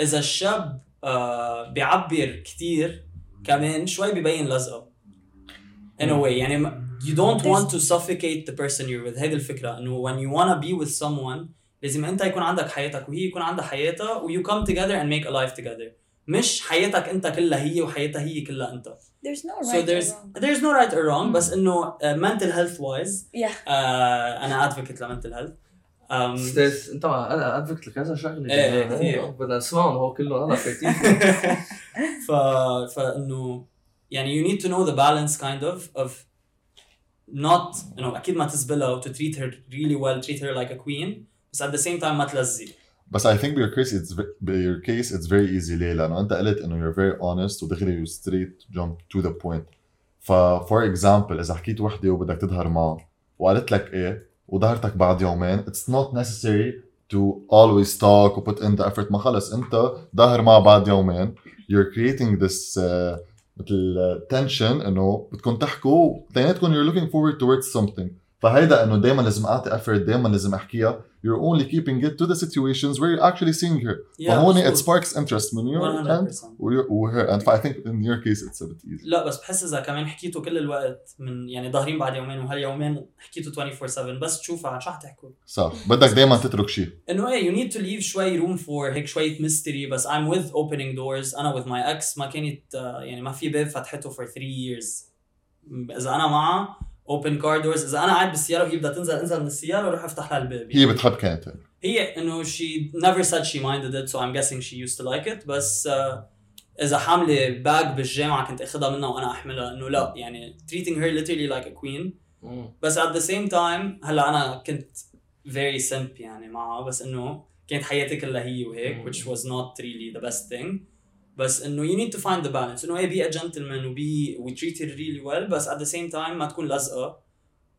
اذا الشاب آه بيعبر كثير كمان شوي ببين لزقه in a way يعني ما- you don't want to suffocate the person you're with هيدي الفكره انه when you wanna be with someone لازم انت يكون عندك حياتك وهي يكون عندها حياتها و you come together and make a life together مش حياتك انت كلها هي وحياتها هي كلها انت there's no so right or there's wrong there's no right or wrong بس انه uh, mental health wise yeah uh, انا advocate لمنتل هيلث um, استاذ انت انا ادفكت لكذا شغله إيه، كمان. كثير. بدنا نسمعهم هو كلهم انا فايتين ف فانه يعني you need to know the balance kind of of not انه اكيد ما تزبلها و to treat her really well treat her like a queen بس at the same time ما تلزي بس I think by your case it's ve- by your case it's very easy ليه؟ لأنه أنت قلت إنه you're very honest ودغري you straight jump to the point. ف for example إذا حكيت وحدة وبدك تظهر معها وقالت لك إيه وظهرتك بعد يومين it's not necessary to always talk و put in the effort ما خلص أنت ظاهر معها بعد يومين you're creating this uh, مثل tension إنه بدكم تحكوا اثنيناتكم you're looking forward towards something فهيدا إنه دايما لازم أعطي effort دايما لازم أحكيها you're only keeping it to the situations where you're actually seeing her. Yeah, فهون it sparks interest من your end 100% و- و her end. I think in your case it's a bit easy. لا بس بحس إذا كمان حكيتوا كل الوقت من يعني ظاهرين بعد يومين وهاليومين حكيتوا 24 7 بس تشوفها عن شو حتحكوا صح بدك دايما تترك شيء. انه إيه you need to leave شوي room for هيك شوية mystery بس I'm with opening doors أنا with my ex ما كانت آه، يعني ما في باب فتحته for 3 years إذا أنا معها open car doors. إذا أنا قاعد بالسيارة وهي بدها تنزل أنزل من السيارة وروح أفتح لها الباب هي بتحب كانت. هي إنه she never said she minded it so I'm guessing she used to like it. بس آه، إذا حاملة باج بالجامعة كنت اخذها منها وأنا أحملها إنه لا يعني treating her literally like a queen. بس at the same time هلأ أنا كنت very simp يعني معها بس إنه كانت حياتي كلها هي وهيك which was not really the best thing. بس إنه you need to find the balance. إنه إيه be a gentleman وبي we treat her really well. بس at the same time ما تكون لازقه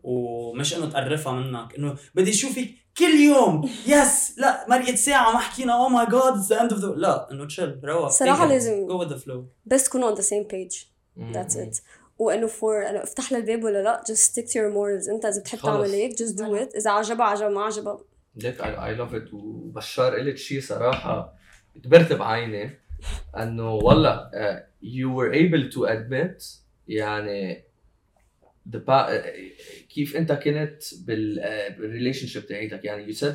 ومش إنه تقرفها منك. إنه بدي أشوفك كل يوم. يس لا مرقت ساعة ما حكينا. Oh my god it's the end of the لا إنه صراحة take it. لازم- go with the flow. بس تكونوا on the same page. That's it. وإنه فور إنه افتح لها الباب ولا لا؟ Just stick to your morals. أنت إذا بتحب. تعمل هيك just do it. إذا عجبها عجبها ما عجبها. ليك I, I love it. وبشار قلت شيء صراحة. كبرت بعيني انه والله uh, you were able to admit يعني the pa- uh, كيف انت كنت بال بال relationship تاعتك يعني you said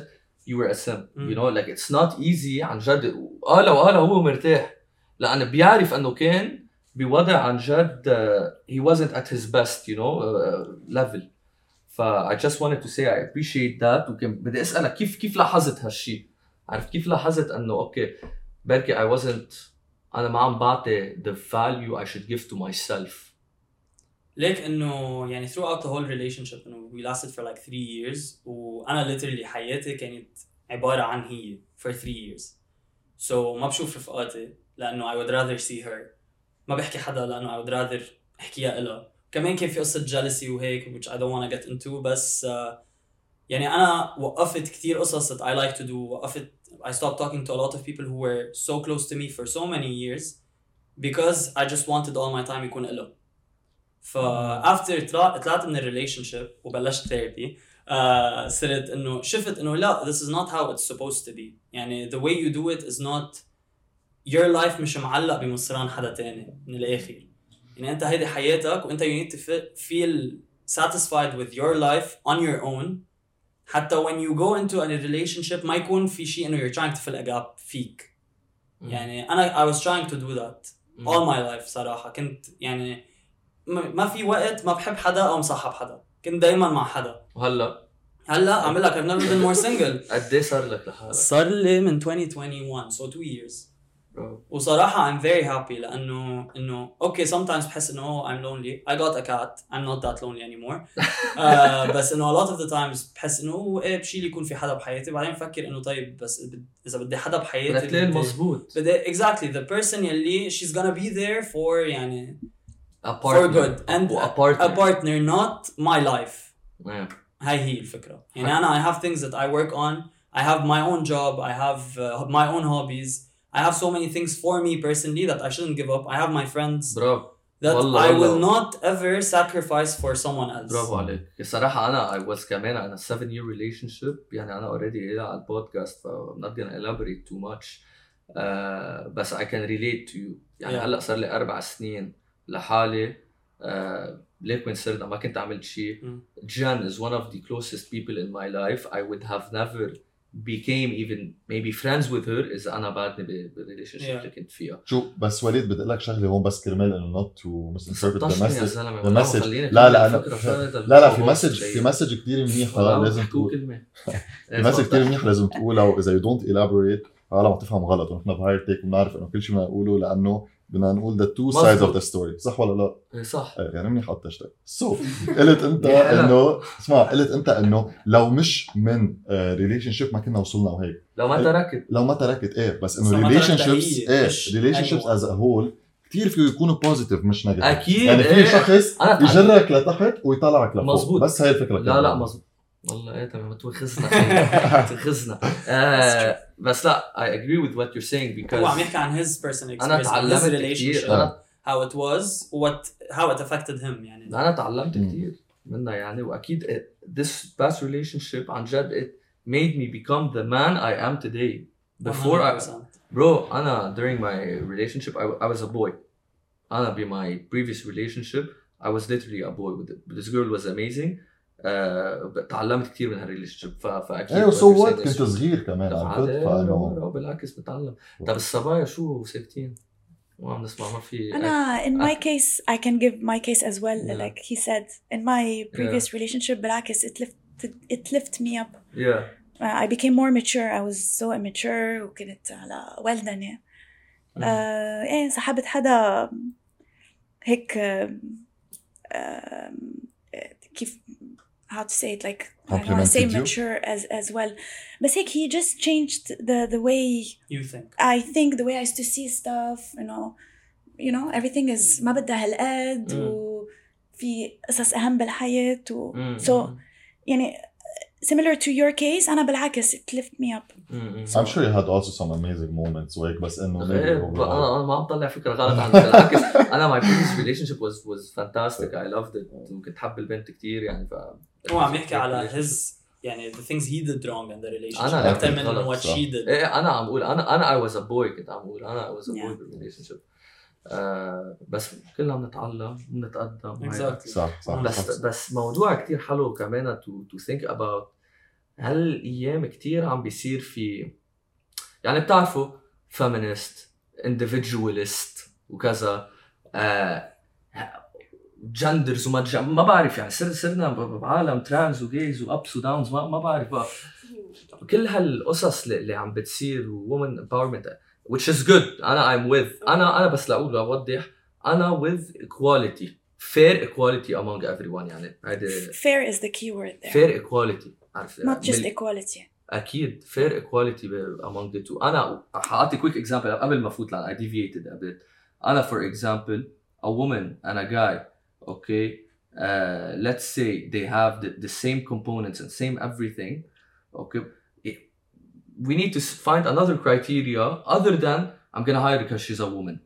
you were a simp you know like it's not easy عن جد. قال وقال هو مرتاح لأنه بيعرف إنه كان بوضع عن جد uh, he wasn't at his best you know uh, level. ف I just wanted to say I appreciate that. وكان بدي أسألك كيف كيف لاحظت هالشيء؟ عارف كيف لاحظت إنه أوكي بركي I wasn't انا ما عم بعطي the value I should give to myself ليك انه يعني throughout the whole relationship انه we lasted for like three years وانا literally حياتي كانت عباره عن هي for three years so ما بشوف رفقاتي لانه I would rather see her ما بحكي حدا لانه I would rather احكيها إلها كمان كان في قصه jealousy وهيك which I don't want to get into بس uh, يعني انا وقفت كثير قصص that I like to do وقفت I stopped talking to a lot of people who were so close to me for so many years because I just wanted all my time يكون إلهم ف after طلع- طلعت من الريليشن شيب وبلشت ثيرابي uh, صرت انه شفت انه لا this is not how it's supposed to be يعني the way you do it is not your life مش معلق بمصران حدا تاني من الاخر يعني انت هيدي حياتك وانت you need to fe- feel satisfied with your life on your own حتى when you go into a relationship ما يكون في شيء إنه you're trying to fill a gap فيك. يعني أنا I was trying to do that all my life صراحة. كنت يعني ما في وقت ما بحب حدا أو مصاحب حدا. كنت دائما مع حدا. وهلأ؟ هلأ عم لك I've never been more single. قد إيه صار لك لحالك؟ صار لي من 2021 so two years. وصراحة I'm very happy لأنه إنه أوكي sometimes بحس إنه oh, I'm lonely I got a cat I'm not that lonely anymore uh, بس إنه a lot of the times بحس إنه أوه، إيه بشيل يكون في حدا بحياتي بعدين بفكر إنه طيب بس بد- إذا بدي حدا بحياتي بدك تلاقي بدي- المضبوط بدي exactly the person يلي she's gonna be there for يعني a for partner good and a partner a partner not my life إيه. هاي هي الفكرة يعني أنا I have things that I work on I have my own job I have uh, my own hobbies I have so many things for me personally that I shouldn't give up I have my friends برافو that والله- I والله. will not ever sacrifice for someone else برافو عليك الصراحة أنا I was كمان أنا 7 year relationship يعني أنا already قايلها على البودكاست ف I'm not gonna elaborate too much uh, بس I can relate to you يعني Yeah. هلا صار لي أربع سنين لحالي uh, ليك وين صرنا ما كنت عملت شيء Mm. Jan is one of the closest people in my life I would have never became even maybe friends with her إذا أنا بعدني بال relationship. اللي كنت فيها شو بس وليد بدي أقول لك شغلة هون بس كرمال إنه not to misinterpret the 16 يا message the message. لا، لا، لا لا في message؟ في message كثير منيح لازم تقول في message كثير منيح لازم تقولها واذا you don't elaborate العالم تفهم غلط ونحن بهاير تيك بنعرف إنه كل شيء بدنا نقوله لأنه بدنا نقول two sides of مظبوط. the story صح ولا لا؟ إيه صح إيه يعني منيح قطشتك so قلت أنت. إنه اسمع قلت أنت إنه لو مش من relationship ما كنا وصلنا وهيك لو ما تركت لو ما تركت إيه بس إنه relationships هي، إيه relationships. as a whole كثير فيه يكونوا positive مش negative أكيد يعني في إيه. شخص. يجرك لتحت ويطلعك لفوق مظبوط. بس هاي الفكرة لا لا مظبوط والله ايه تمام تواخذنا تواخذنا آه بس لا I agree with what you're saying هو عم because يحكي عن his personal انا experience his تعلمت relationship كثير انا how it was what how it affected him يعني انا تعلمت مم. كثير منها يعني واكيد it- this past relationship عن جد it made me become the man I am today before I 100%. bro انا during my relationship I, I was a boy انا be my previous relationship I was literally a boy with it. But this girl was amazing uh, تعلمت كثير من هال relationship فأكيد إيه و so you're what كنت. صغير كمان عرفت فانه بالعكس بتعلم طب الصبايا شو ساكتين؟ ما عم نسمع ما في أنا in my case I can give my case as well Yeah. like he said in my previous relationship بالعكس it lifted it lifted me up yeah. uh, I became more mature I was so immature وكنت على ولدنة Mm. آه إيه سحبت حدا هيك آم، آم، كيف how to say it like I don't want to say Complimented you? mature as as well بس هيك he just changed the the way you think I think the way I used to see stuff you know you know everything is ما بدها هالقد Mm. وفي قصص أهم بالحياة و Mm, so mm, يعني similar to your case أنا بالعكس it lift me up mm, mm. I'm sure you had also some amazing moments وهيك بس انه إيه، maybe overall. انا انا ما عم طلع فكره غلط عنك بالعكس انا my previous relationship was was fantastic I loved it وكنت حب البنت كثير يعني ف هو عم يحكي على his يعني the things he did wrong in the relationship أنا عرفت من what صح. she did. إيه أنا عم أقول أنا أنا I was a boy كنت عم أقول. أنا I was a boy Yeah. بال relationship آه بس كلنا بنتعلم بنتقدم exactly. صح صح. بس بس موضوع كتير حلو كمان to, to think about. هالايام كتير عم بيصير في يعني بتعرفوا feminist individualist وكذا. آه genders وما جن... ما بعرف يعني صر صرنا ب- بعالم trans و gays و ups و downs ما, ما بعرف بقى كل هالقصص اللي اللي عم بتصير و women empowerment which is good أنا I'm with أنا أنا بس لاقول اوضح أنا with equality fair equality among everyone يعني هيدي fair is the key word there fair equality عرفت not just equality أكيد fair equality among the two أنا حاعطي quick example قبل ما افوت لأن I deviated a bit أنا for example a woman and a guy okay uh, let's say they have the, the same components and same everything okay it- we need to s- find another criteria other than I'm gonna hire her because she's a woman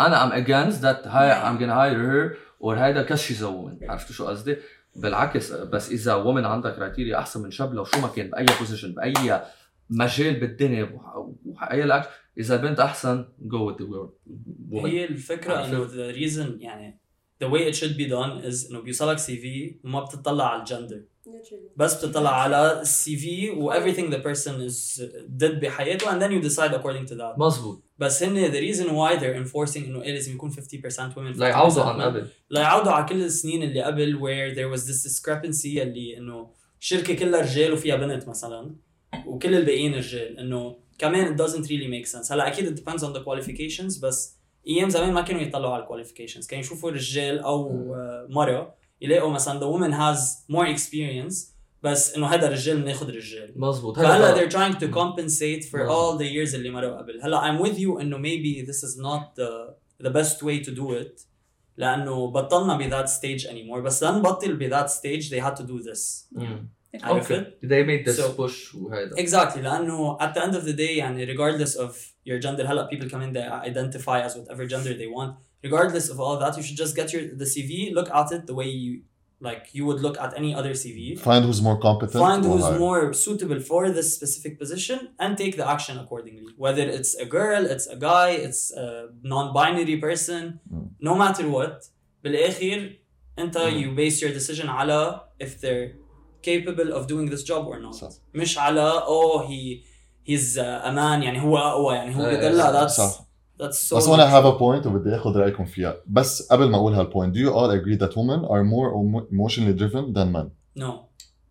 انا I'm against that hire, I'm gonna hire her or هيدا because she's a woman عرفتوا شو قصدي؟ بالعكس بس اذا وومن عندها كرايتيريا احسن من شاب لو شو ما كان باي بوزيشن باي مجال بالدنيا وح- وحقيقة الاكشن اذا البنت احسن جو with the woman هي الفكره عرفت؟ انه the reason يعني the way it should be done is انه بيوصلك CV وما بتطلع على الجندر بس بتطلع على ال CV و everything the person is did بحياته and then you decide according to that مزبوط بس هن the reason why they're enforcing انه إيه لازم يكون 50% women 50% لا يعوضوا عن. قبل ليعودوا على كل السنين اللي قبل where there was this discrepancy اللي انه شركه كلها رجال وفيها بنت مثلا وكل الباقيين رجال انه كمان it doesn't really make sense هلا أكيد it depends on the qualifications بس إيام زمان ما كانوا يطلعوا على الكواليفيكيشنز كانوا يشوفوا رجال أو آه، مرا يلاقوا مثلا the woman has more experience بس إنه هذا الرجال بناخذ رجال. مزبوط هلأ they're trying to compensate for مزبوط. all the years اللي مروا قبل. هلأ I'm with you إنه maybe this is not the, the best way to do it لأنه بطلنا بذات ستيج anymore. بس لنبطل بذات ستيج they had to do this. عرفت؟ اوكي they made this So- push وهيدا exactly لانه at the end of the day يعني regardless of your gender هلا people come in they identify as whatever gender they want regardless of all that you should just get your the CV look at it the way you like you would look at any other CV Find who's more competent. find or who's hire. more suitable for this specific position and take the action accordingly whether it's a girl it's a guy it's a non-binary person Mm. no matter what بالاخر انت Mm. you base your decision على if they're capable of doing this job or not صح. مش على oh he he's a man يعني هو اقوى يعني هو إيه، بدلع that's صح that's so بس هون I have a point وبدي اخذ رايكم فيها بس قبل ما اقول هالبوينت do you all agree that women are more emo- emotionally driven than men no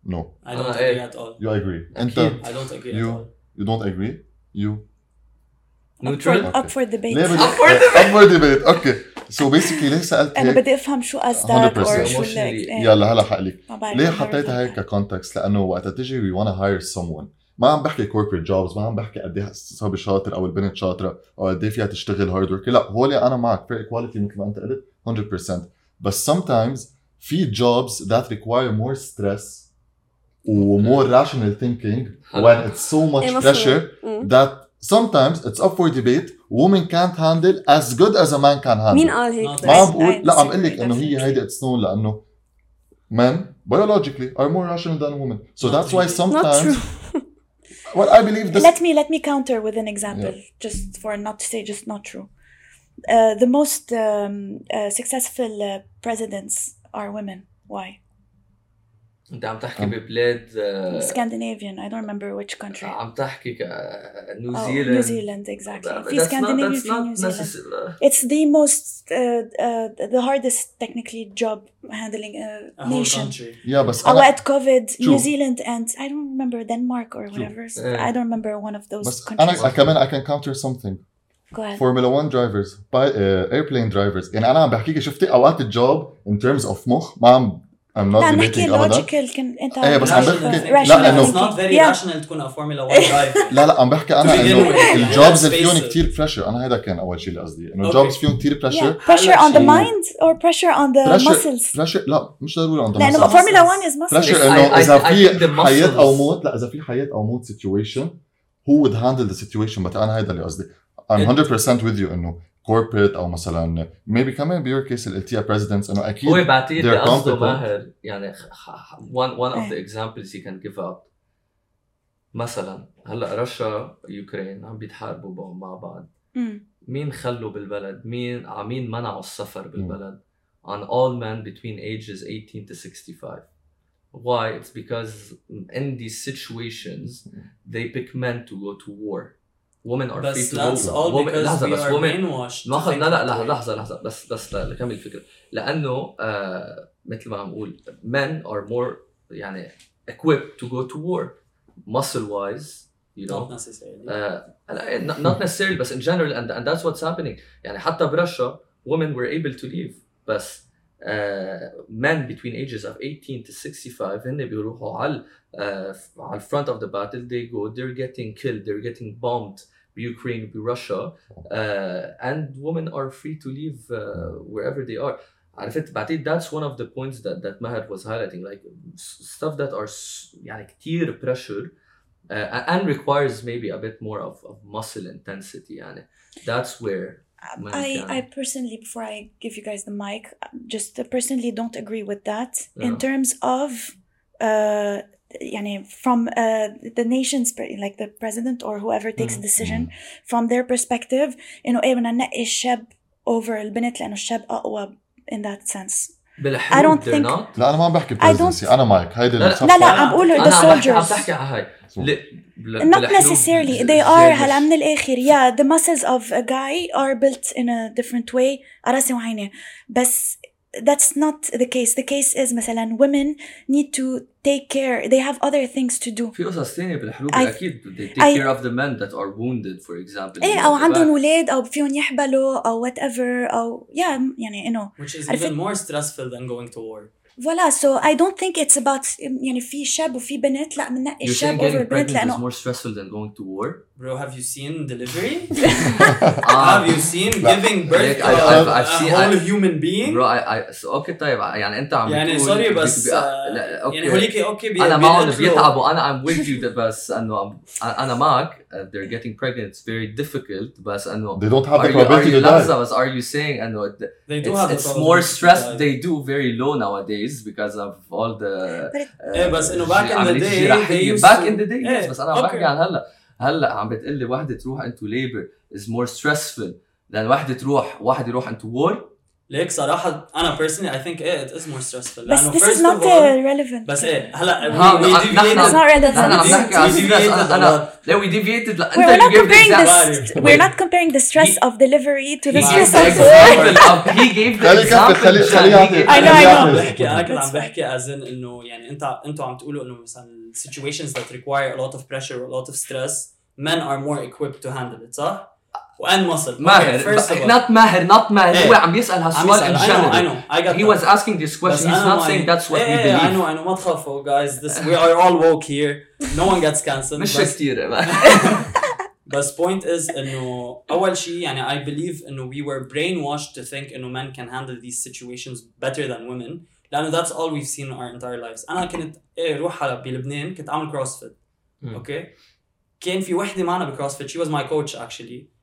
no I don't آه، agree إيه. at all you agree انت أكيد. I don't agree You- at all you don't agree you up for, neutral up for debate ليه بدي up for debate اوكي سو بيسكلي ليه سألت أنا بدي أفهم شو قصدك 100% or شو emotionally. اللي إيه، يلا هلا حقلك ليه حطيتها هيك. ككونتكست لأنه وقت تجي وي wanna hire someone. ما عم بحكي corporate jobs ما عم بحكي قد إيه صبي شاطر أو البنت شاطرة أو قد إيه فيها تشتغل hard work لا هولي أنا معك. fair equality مثل ما أنت قلت 100% بس sometimes في jobs that require more stress و more rational thinking when it's so much إيه، مفهوم. pressure مم. that sometimes it's up for debate women can't handle as good as a man can handle مين قال هيك؟ ما ما عم I بقول لا عم disagree اقول لك انه هي definitely. هيدي اتس known لانه men biologically are more rational than women so Not that's why really. Not sometimes true. well I believe this let me let me counter with an example just for not to say just not true uh, the most um, uh, successful uh, presidents are women why انت عم تحكي ببلاد آه، Scandinavian I don't remember which country عم تحكي ك- آه، Oh, نيوزيلاند That- في that's في uh, uh, the hardest technically job handling a, a whole nation country yeah بس. New Zealand and I don't remember Denmark or whatever Yeah. I don't remember one of those بس countries أنا كمان I can counter something go ahead Formula 1 drivers by, uh, airplane drivers يعني أنا عم بحكيك شفتي اوقات الجوب in terms of مخ ما عم I'm not لا debating نحكي logical كان انت إيه، بس عم Rational بحكي-. لا، it's not very Yeah. rational تكون a Formula 1 driver لا لا عم بحكي أنا انه. الجوبز اللي فيهم. كثير بريشر أنا هذا كان اول شيء اللي قصدي انه. الجوبز فيهم كثير. بريشر pressure on the شيء- mind or pressure on the Pressure- muscles pressure لا مش ضروري عندهم لأنه muscles. Formula 1 is muscles pressure I- انه اذا في the حياه أو muscles- موت لا اذا في حياه أو موت situation who would handle the situation but أنا هيدا اللي قصدي I'm It- 100% with you انه corporate أو مثلا maybe كمان your case اللي قلتيها presidents انه هو أكيد بعتقد they're قصده. ماهر يعني one one of the إيه. examples he can give out مثلا هلا رشا يوكرين عم بيتحاربوا مع بعض. مين خلوا بالبلد مين عمين منعوا السفر بالبلد on all men between ages 18 to 65 why it's because in these situations they pick men to go to war women are free بس to that's go all women because لحظة we بس are women brainwashed to ناخذ think لا لا that لا way. لحظه لحظه بس بس ل- لكمل الفكره لانه آه مثل ما عم نقول men are more يعني equipped to go to war muscle wise you know not necessarily uh, and- not not necessarily but in general and, and that's what's happening يعني حتى برشا women were able to leave بس uh, men between ages of 18 to 65 هن بيروحوا على uh, على front of the battle they go they're getting killed they're getting bombed Ukraine برussia uh, and women are free to leave uh, wherever they are عرفت بعتقد that's one of the points that that Mahad was highlighting like s- stuff that are s- يعني كتير pressure uh, and requires maybe a bit more of, of muscle intensity يعني that's where Man I, can. I personally, before I give you guys the mic, just personally don't agree with that Yeah. in terms of, uh, يعني from uh, the nation's pre- like the president or whoever takes a decision from their perspective إنه إيه بدنا ننقي الشاب over البنت لأنه الشاب أقوى in that sense. بالحروب I don't they're think- not لا انا ما عم بحكي I don't- presidency انا معك هيدي لا، لا. الصفحة. لا لا عم بقول انا the عم بحكي عم soldiers. بحكي على هاي So- ل- بال- Not بالحروب necessarily. ال- They الجيش- are هلا من الآخر yeah the muscles of a guy are built in a different way على راسي وعيني بس that's not the case. The case is مثلا women need to take care. They have other things to do. في قصص ثانية بالحروب I- اكيد they take I- care of the men that are wounded for example ايه You او know, عندهم back- اولاد او فيهم يحبلوا او وات ايفر او yeah يعني انه which is عرفت؟ even more stressful than going to war فوالا so I don't think it's about يعني في شاب وفي بنت لا بننقي You're saying الشاب over getting البنت pregnant is لانه more stressful than going to war? bro have you seen delivery Ah, have you seen giving birth Like, to I- a, I've- I've a seen- whole I- human being bro I, I so okay طيب يعني انت عم يعني بتقول سوري بدك بس تبقى- آه، لا، أوكي. يعني هوليك اوكي بي- انا معهم بيقتلوا. بيتعبوا انا I'm with you ده بس انه انا معك uh, they're getting pregnant it's very difficult بس انه they don't have are the you, are probability you to die لحظة بس are you saying انه it- they do it's, have the it's probability more to stress die. they do very low nowadays because of all the ايه بس انه back in the عملية day الجراحية. they used back to- in the day yes إيه، بس انا عم أوكي. بحكي عن هلا هلأ عم بتقول لي وحدة تروح into labor is more stressful. than وحدة تروح واحد يروح into war ليك صراحة أنا personally I think إيه it is more stressful بس لأنه this first is not of all relevant بس إيه هلا ها، we- we نحن- deviated- it's not لا انا عم relevant بحكي على We stress deviated a انا lot. لا we deviated لا we're انت not you gave the comparing example this we're not comparing the stress He- of delivery to the He stress gave the of war example of he gave the خلي يكفي، example خلي- Jan. خلي He يعطي. gave- I know, I أنا know. عم بحكي أنا كنت That's عم بحكي as in إنه يعني أنت أنتوا عم تقولوا إنه مثلا situations that require a lot of pressure or a lot of stress men are more equipped to handle it صح؟ Muscle ماهر not ماهر not ماهر إيه. هو عم يسأل عم هالسؤال I got he was asking this question he's not saying that's what we إيه، إيه، I believe know I know ما تخافوا guys this we are all woke here no one gets cancelled مش كثير بس point is انه اول شيء يعني I believe انه we were brainwashed to think انه men can handle these situations better than women لأنه that's all we've seen in our entire lives أنا كنت إيه روح على بلبنان كنت اعمل كروسفيت. أوكي كان في وحده معنا بكروسفيت she was my coach actually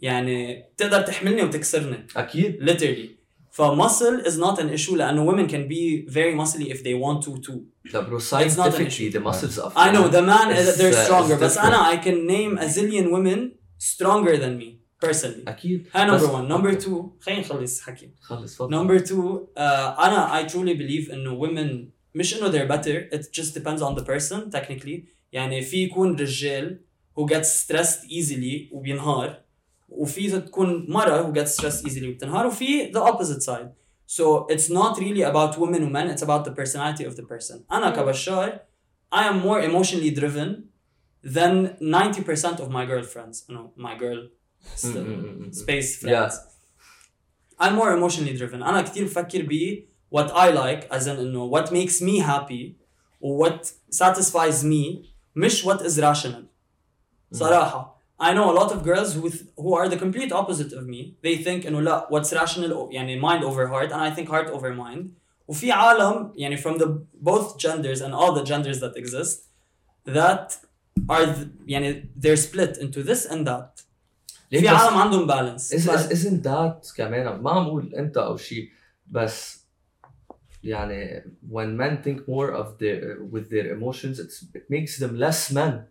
يعني بتقدر تحملني وتكسرني أكيد literally فmuscle is not an issue لأنه women can be very muscly if they want to too لا an scientifically the muscles of I know the man It's, they're uh, stronger it's بس. أنا I can name a zillion women stronger than me personally أكيد هاي number one number two خلينا نخلص حكي خلص تفضل number two uh, أنا I truly believe انه women مش انه they're better it just depends on the person technically يعني في يكون رجال who gets stressed easily وبينهار وفي تكون مرة who gets stressed easily وبتنهار وفي the opposite side so it's not really about women and men it's about the personality of the person أنا كبشار I am more emotionally driven than 90% of my girlfriends you know my girl Mm, mm, mm, mm. space friends I'm more emotionally driven أنا كتير بفكر ب what I like as in إنه what makes me happy و what satisfies me مش what is rational صراحة I know a lot of girls who who are the complete opposite of me they think إنه لا what's rational يعني mind over heart and I think heart over mind وفي عالم يعني from the both genders and all the genders that exist that are th- يعني they're split into this and that ليه في بس- عالم عندهم بالانس is, is, isn't that كمان ما عم اقول انت او شيء بس يعني when men think more of their with their emotions it's, it makes them less men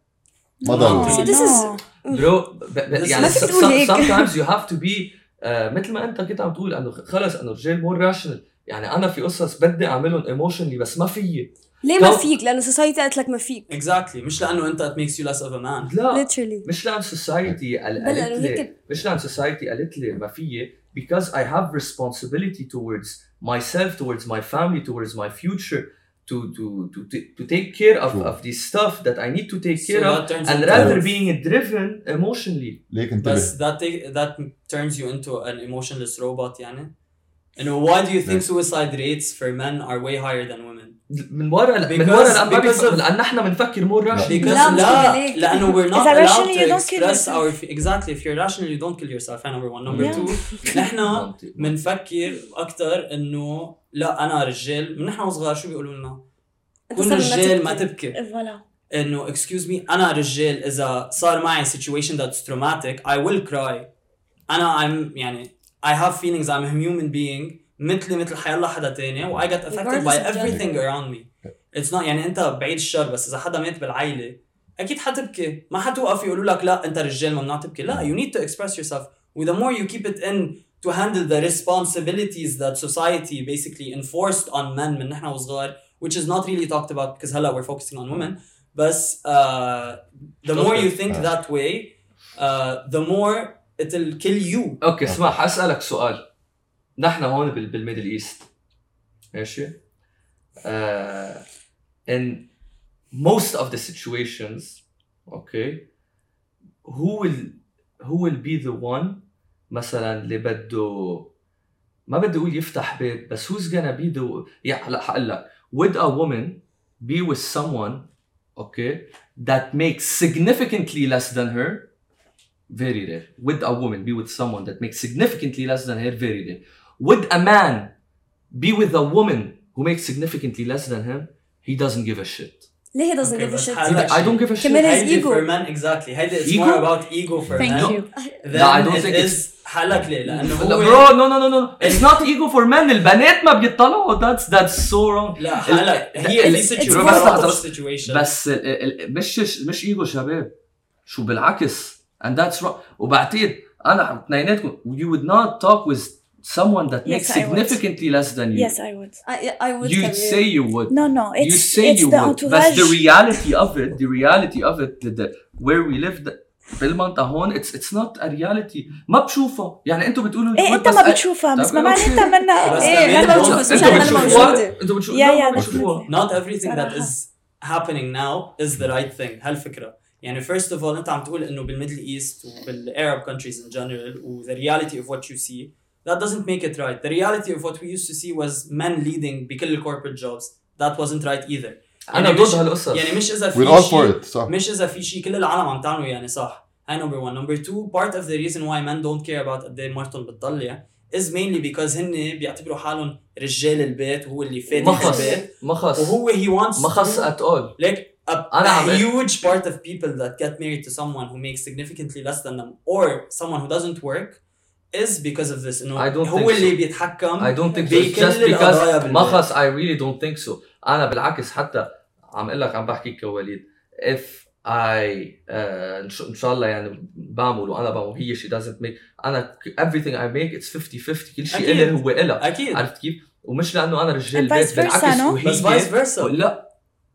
ما ضلوا برو يعني sometimes you have to be uh, مثل ما انت كنت عم تقول إنه خلص إنه الرجال more rational يعني أنا في قصص بدي أعملهم emotionally بس ما فيي. ليه ما فيك؟ لأنه society قالت لك ما فيك. exactly مش لأنه أنت it makes you less of a man لا. literally مش لأن society قالت لي مش لأن society قالت لي ما فيي because because I have responsibility towards myself, towards my family, towards my future. to to to ta- to take care of, True. of the stuff that I need to take So care of that turns and into- rather being driven emotionally ليك انتبه بس that take, that turns you into an emotionless robot يعني انه why do you think Yes. suicide rates for men are way higher than women من ورا من Because- ورا لان ما because بيف- of- لان نحن بنفكر مور راشد because لا، مش لا هيك. لانه we're not إذا allowed rationally to you don't kill express yourself. our exactly if you're rational you don't kill yourself هاي number one number Yeah. two نحن بنفكر اكثر انه لا انا رجال من نحن وصغار شو بيقولوا لنا أنت كل صار ما رجال ما تبكي. تبكي فوالا انه excuse me انا رجال اذا صار معي situation that's traumatic I will cry انا I'm يعني I have feelings I'm a human being مثلي مثل حيالله حدا تاني و I get affected by Regardless of everything gender. around me it's not يعني انت بعيد الشر بس اذا حدا مات بالعيله اكيد حتبكي ما حتوقف يقولوا لك لا انت رجال ممنوع تبكي لا you need to express yourself و the more you keep it in to handle the responsibilities that society basically enforced on men من نحن وصغار which is not really talked about because هلا we're focusing on women بس uh, the more you think آه. that way uh, the more it'll kill you okay اسمع حاسالك سؤال نحن هون بال- بال Middle East ماشي uh, in most of the situations okay who will who will be the one مثلا اللي بده ما بدي أقول يفتح بيت بس who's gonna be the يعني هلا حقول لك would a woman be with someone okay that makes significantly less than her very rare. Would a woman be with someone that makes significantly less than her? Very rare. Would a man be with a woman who makes significantly less than him? He doesn't give a shit. ليه he doesn't Okay, give a بس shit هلا I don't give a shit. كمان his هيدي ego. for men exactly هيدي it's Ego? more about ego for Thank men you. than No, I don't it think is حالك ليه لانه لا هو bro no no no no it's not ego for men البنات ما بيطلعوا that's that's so wrong لا حالك ال- هي ال- في it's situation بس لحظة lot of بس- situation بس ال- ال- مش مش ايجو شباب شو بالعكس and that's wrong وبعتقد انا اثنيناتكم you would not talk with someone that Yes, makes I would. significantly less than you Yes, I would. I, I would you كمان. say you would No, no, it's you say it's you the would entourage. but the reality of it the reality of it the, the, where we live the, بالمنطقة هون it's it's not a reality ما بشوفها يعني انتم بتقولوا you ايه would انت بس ما أ- بتشوفها بس طب ما معنى أوكي. انت منا بس إيه، كمان أنا don't- بشوفها، بس انتم مش أنا بتشوفوها موجودة. انتم بتشوفوها Yeah, لا، yeah, ما بتشوفوها definitely. not everything that صراحة. is happening now is the right thing هالفكرة يعني first of all انت عم تقول انه بال Middle East وبال Arab countries in general و the reality of what you see that doesn't make it right the reality of what we used to see was men leading بكل corporate jobs that wasn't right either أنا يعني مش- ضد هالقصص يعني مش اذا في We're all شيء- for it صح مش اذا في شيء كل العالم عم تعمله يعني صح هاي number one number two part of the reason why men don't care about قد إيه مرتهم بتطلع is mainly because هن بيعتبروا حالهم رجال البيت وهو اللي فاتح البيت ما خص وهو he wants ما خص to at all like a, a huge part of people that get married to someone who makes significantly less than them or someone who doesn't work is because of this انه I don't هو think اللي so. بيتحكم I don't think so. It's just because بالبيت. ما خص I really don't think so. أنا بالعكس حتى عم أقول لك عم بحكي كوليد if I uh, إن شاء- الله يعني بعمل وأنا بعمل هي she doesn't make أنا everything I make it's 50 50 كل شيء. إلي هو إلها أكيد عرفت كيف؟ ومش لأنه أنا رجال بيت بالعكس no? وهي بس vice versa. لا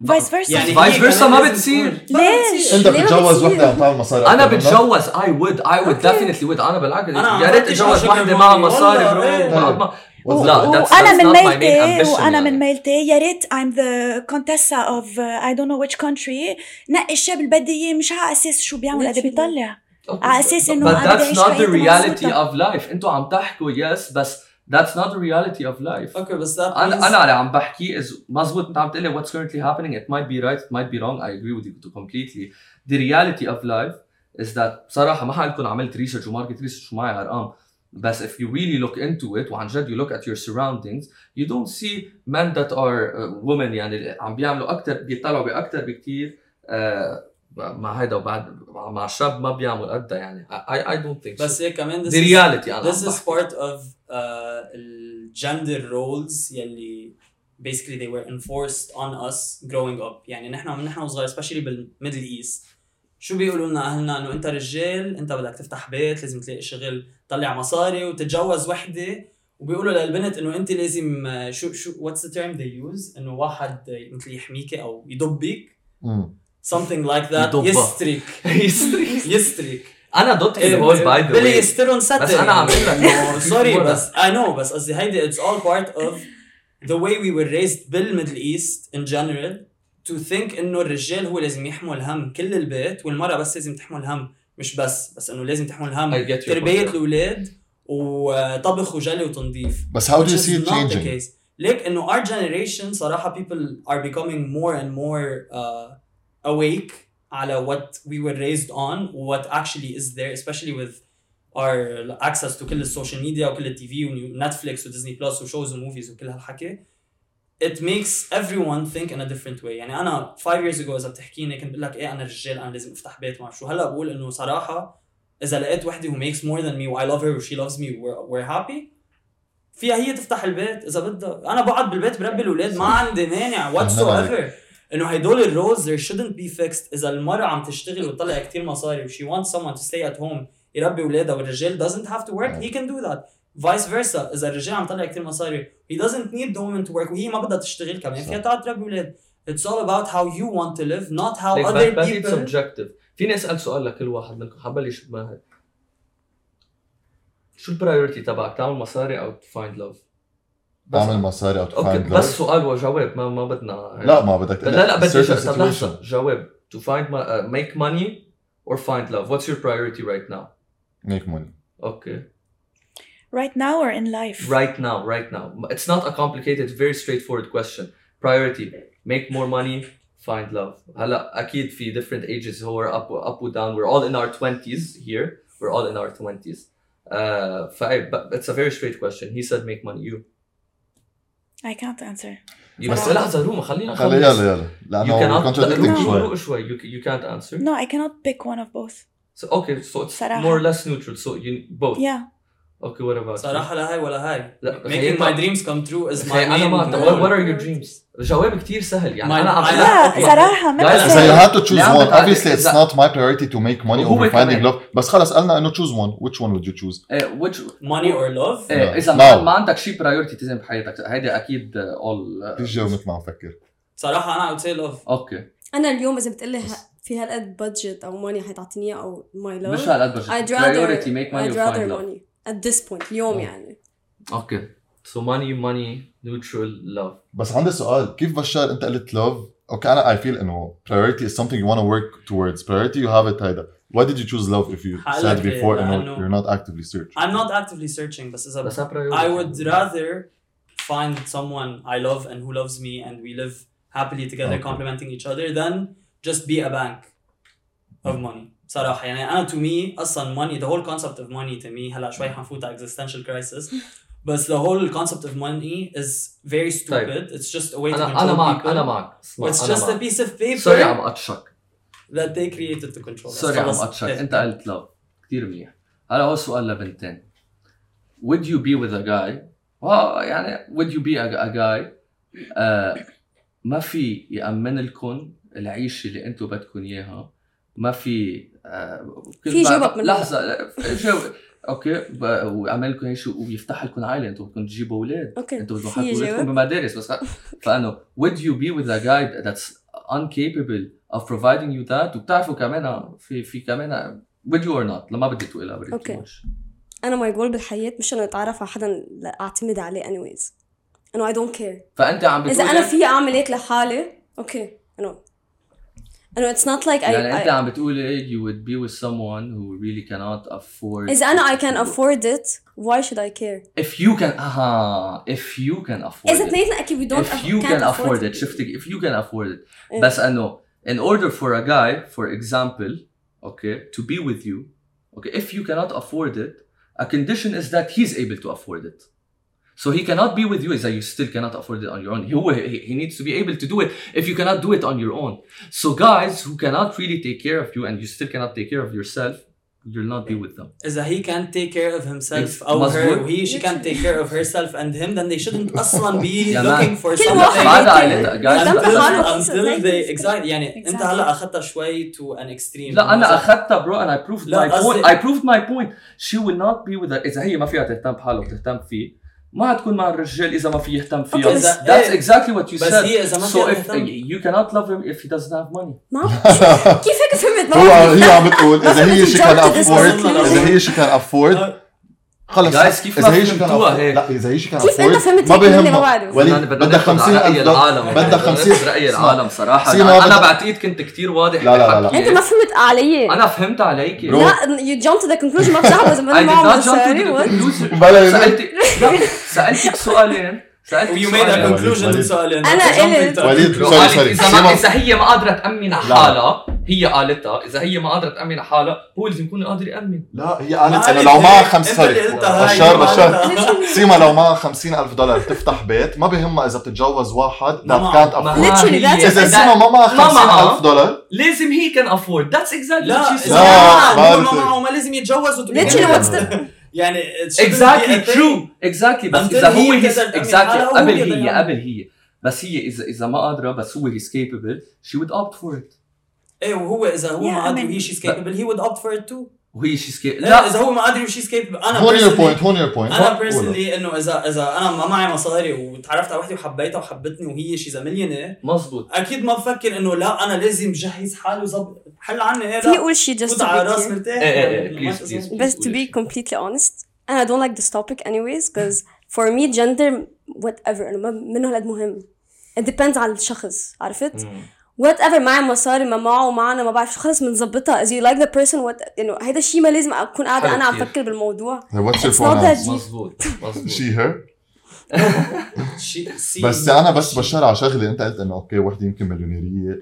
Vice versa. يعني versa كمان ما بتصير. ليش؟ أنت بتتجوز؟ وحدة تعمل مصاري منك؟ بتجوز I would I would Okay. definitely would أنا بالعكس يا ريت وحدة عشان معها مصاري برو. لا وأنا من ميلتي ambition وأنا يعني. من ميلتي يا ريت I'm the contessa of uh, I don't know which country نقي الشاب اللي بدي اياه مش على أساس شو بيعمل قد بيطلع على إنه but أنا بدي that's أعيش not the حياتي reality مبسوطة. of life أنتوا عم تحكوا yes بس that's not the reality of life اوكي بس that انا means- انا اللي عم بحكي is مزبوط انت عم تقول لي what's currently happening it might be right it might be wrong I agree with you completely the reality of life is that بصراحه ما حقلكم عملت research وماركت research ومعي ارقام بس if you really look into it وعن جد you look at your surroundings you don't see men that are uh, women يعني عم بيعملوا اكثر بيطلعوا باكثر بكثير uh, مع هيدا وبعد مع الشاب ما بيعمل قدها يعني. I, I don't think so. بس هيك كمان is- reality أنا this is part of uh, ال gender roles يلي basically they were enforced on us growing up. يعني نحن من نحن وصغار especially بال Middle East شو بيقولوا لنا اهلنا إنه أنت رجال أنت بدك تفتح بيت لازم تلاقي شغل تطلع مصاري وتتجوز وحدة. وبيقولوا للبنت إنه أنت لازم آه، شو شو what's the term they use إنه واحد آه، مثل يحميكي أو يضبك. مم. Something like that. History. يسترك أنا ضد إيه، الهول by the way يستروك ستر بس عم أقول لك سوري. بس I know بس قصدي هيدي it's all part of the way we were raised بال Middle East in general. To think إنه الرجال هو لازم يحمل هم كل البيت والمرأة بس لازم تحمل هم مش بس بس إنه لازم تحمل هم point. الأولاد وطبخ وجلي وتنظيف. بس how do you which is see it not the changing? case. ليك إنه our generation صراحة people are becoming more and more uh, awake على what we were raised on what actually is there especially with our access to كل ال social media وكل التي في ونتفليكس وديزني بلس وشوز وموفيز وكل هالحكي. It makes everyone think in a different way. يعني أنا 5 years ago إذا بتحكيني كنت بقول لك إيه أنا رجال أنا لازم أفتح بيت ما شو. هلأ بقول إنه صراحة إذا لقيت وحدة who makes more than me و I love her و she loves me we're, we're happy. فيها هي تفتح البيت إذا بدها. أنا بقعد بالبيت بربي الأولاد ما عندي مانع whatsoever. إنه هدول ال roles there shouldn't be fixed إذا المراه عم تشتغل وتطلع كثير مصاري وشي wants someone to stay at home يربي أولادها والرجال doesn't have to work he can do that vice versa إذا الرجال عم تطلع كثير مصاري هي doesn't need the woman to work وهي ما بدها تشتغل كمان فيها تقعد تربي أولاد. it's all about how you want to live not how other people it's subjective. فيني أسأل سؤال لكل واحد منكم؟ حبلش ماهر شو ال priority تبعك؟ تعمل مصاري أو find love بس تعمل مصاري او اوكي تفايند بس سؤال وجواب ما ما بدنا لا ما بدك لا لا بدي certain جا- طب situation. لحظه جواب to find mo- uh, make money or find love what's your priority right now make money okay right now or in life right now right now it's not a complicated very straightforward question priority make more money find love هلا اكيد في different ages who are up up and down we're all in our 20s here we're all in our 20s uh فأي- but it's a very straight question he said make money you I can't answer you بس لحظه روما خلينا خلي نخلص يلا يلا you لانه cannot contradicting No. شوي روق شوي you, you can't answer no I cannot pick one of both so okay so it's صراحة. more or less neutral so you both yeah okay what about صراحة لا هاي ولا هاي. لا making my dreams come true is my أنا ما what are your dreams الجواب كثير سهل. يعني أنا عم صراحة ما اذا you had to choose one obviously it's not my priority to make money over finding love بس خلص قلنا إنه choose one which one would you choose which money or love إذا ما عندك شي priority تزن بحياتك هيدي أكيد اول بيجي مثل ما عم فكر. صراحة أنا would say love okay. أنا اليوم إذا بتقلي في هالقد budget أو money حتعطيني إياه أو my love مش هالقد budget priority make money over love at this point اليوم يعني اوكي so money money neutral love بس عندي سؤال كيف بشار انت قلت love اوكي انا I feel انه priority is something you want to work towards. Priority you have it هيدا. Why did you choose love if you حقلك said ليه؟ before انه لأنه- you're not actively searching? I'm not actively searching بس إذا بس ها priority I would rather find someone I love and who loves me and we live happily together Okay. complementing each other than just be a bank of money صراحة يعني أنا to me أصلا money the whole concept of money to me هلا شوي حنفوت على existential crisis بس the whole concept of money is very stupid it's just a way to أنا control أنا معك people أنا معك اسمع it's أنا just a معك piece of paper سوري عم اقطشك that they created to control us سوري عم إيه. انت قلت love كثير منيح هلا هو سؤال لبنتين would you be with a guy يعني would you be a, a guy uh, ما في يأمن لكم العيشة اللي أنتم بدكم اياها ما في آه في جوابك من لحظة جاوب okay ويعمل لكم هيك شيء ويفتح لكم عائلة. أنتم بدكم تجيبوا أولاد. okay أنتم بدكم تحطوا اولادكم جواب بمدارس بس. فانه would you be with a guy that's incapable of providing you that وبتعرفوا كمان في في كمان would you or not لما بدي Okay. too much. أنا my goal بالحياة مش إنه أتعرف على حدا أعتمد عليه anyways. انه I don't care فأنت عم إذا بتقول أنا في اعمل هيك لحالي okay انه انه اتس نوت لايك يعني انت اي عم بتقولي you would be with someone who really cannot afford اذا انا I can afford it why should I care if you can اها if you can afford اذا it اثنيناتنا اكيد we don't if aff- you can't can afford it it شفتك if you can afford it إيه. بس انه in order for a guy for example okay to be with you okay if you cannot afford it a condition is that he's able to afford it so he cannot be with you is that you still cannot afford it on your own he, he, he needs to be able to do it if you cannot do it on your own so guys who cannot really take care of you and you still cannot take care of yourself you'll not be with them إذا he can't take care of himself It's أو her مظبوط. وهي she can't take care of herself and him then they shouldn't أصلا be يا looking man. for كل something واحد بعد هيك عائلتها guys يهتم لا- بحاله. until they exactly يعني انت Exactly. هلا اخذتها شوي to an extreme لا انا اخذتها برو and I proved لا، my point قصدي- I proved my point she will not be with her اذا هي ما فيها تهتم بحالها وتهتم فيه ما حتكون مع الرجال اذا ما في يهتم فيها بس- that's إيه. exactly what you بس said هي إذا ما so فيها if تهتم. you cannot love him if he doesn't have money ما كيف هيك فهمت ما هو. هي عم بتقول اذا هي she can afford. اذا هي she can afford خلص Guys، كيف إذا ما هي شي كان هيك؟ لا إذا هي شي كان كيف afford، فهمت ما هيك مني؟ ما بعرف. وليد بدك ناخذ 50 رأي العالم بدك 50 رأي العالم صراحة. بدك- بعتقد كنت كتير واضح لا، لا، لا،. أنت ما فهمت علي. أنا فهمت عليك. لا you jumped to the conclusion. ما بس I ما سألتك لا سألتك سؤالين. سألتك You made a سؤالين. conclusion وليد. من سؤالين أنا Not قلت- وليد،. إذا سيما- ما إذا هي ما قادرة تأمن لا. حالها هي قالتها إذا هي ما قادرة تأمن حالها هو لازم يكون قادر يأمن لا هي قالت إنه قالت لو معها. خمس سوري بشار ما بشار. سيما لو معها 50 ألف دولار تفتح بيت ما بهمها إذا بتتجوز واحد هي- that's- إذا that- سيما ما معها ما 50 معها. ألف دولار لازم هي كان افورد ذاتس اكزاكتلي لا لا، ما معه ما لازم يتجوز يعني it shouldn't be اكزاكتلي a thing. ترو اكزاكتلي بس Until إذا هي هو بتقدر تأمن اكزاكتلي حالها وهو قبل بيقدر هي يعمل. قبل هي. بس هي اذا إذا ما قادرة بس هو هيز كيبل شي وود اوبت فور ات إيه وهو إذا هو Yeah, ما I قادر mean- وهي شيز capable he would opt for it too. وهي شيز كيبل لا إذا هو ما قادر وشيز capable أنا هون personally- point هون your point أنا. بيرسونلي إنه اذا إذا أنا ما معي مصاري وتعرفت على وحده وحبيتها وحبتني وهي شي مليونير مزبوط أكيد ما بفكر إنه لا أنا لازم جهز حالي وظبط حل عني إيه في لا شيء just فوت to على رأس. مرتاح ما please, تقصر. please. بس to be completely honest and I don't like this topic anyways because for me gender whatever إنه ما منه هالقد مهم it depends على الشخص عرفت whatever معي مصاري ما معه معنا ما بعرف شو خلص بنظبطها as you like the person what انه هيدا الشيء ما لازم أكون قاعدة أنا عم. فكر بالموضوع. مزبوط مزبوط she her? شي- سي- بس أنا بس بشار على شغلة. أنت قلت إنه okay وحدة يمكن مليونيرية.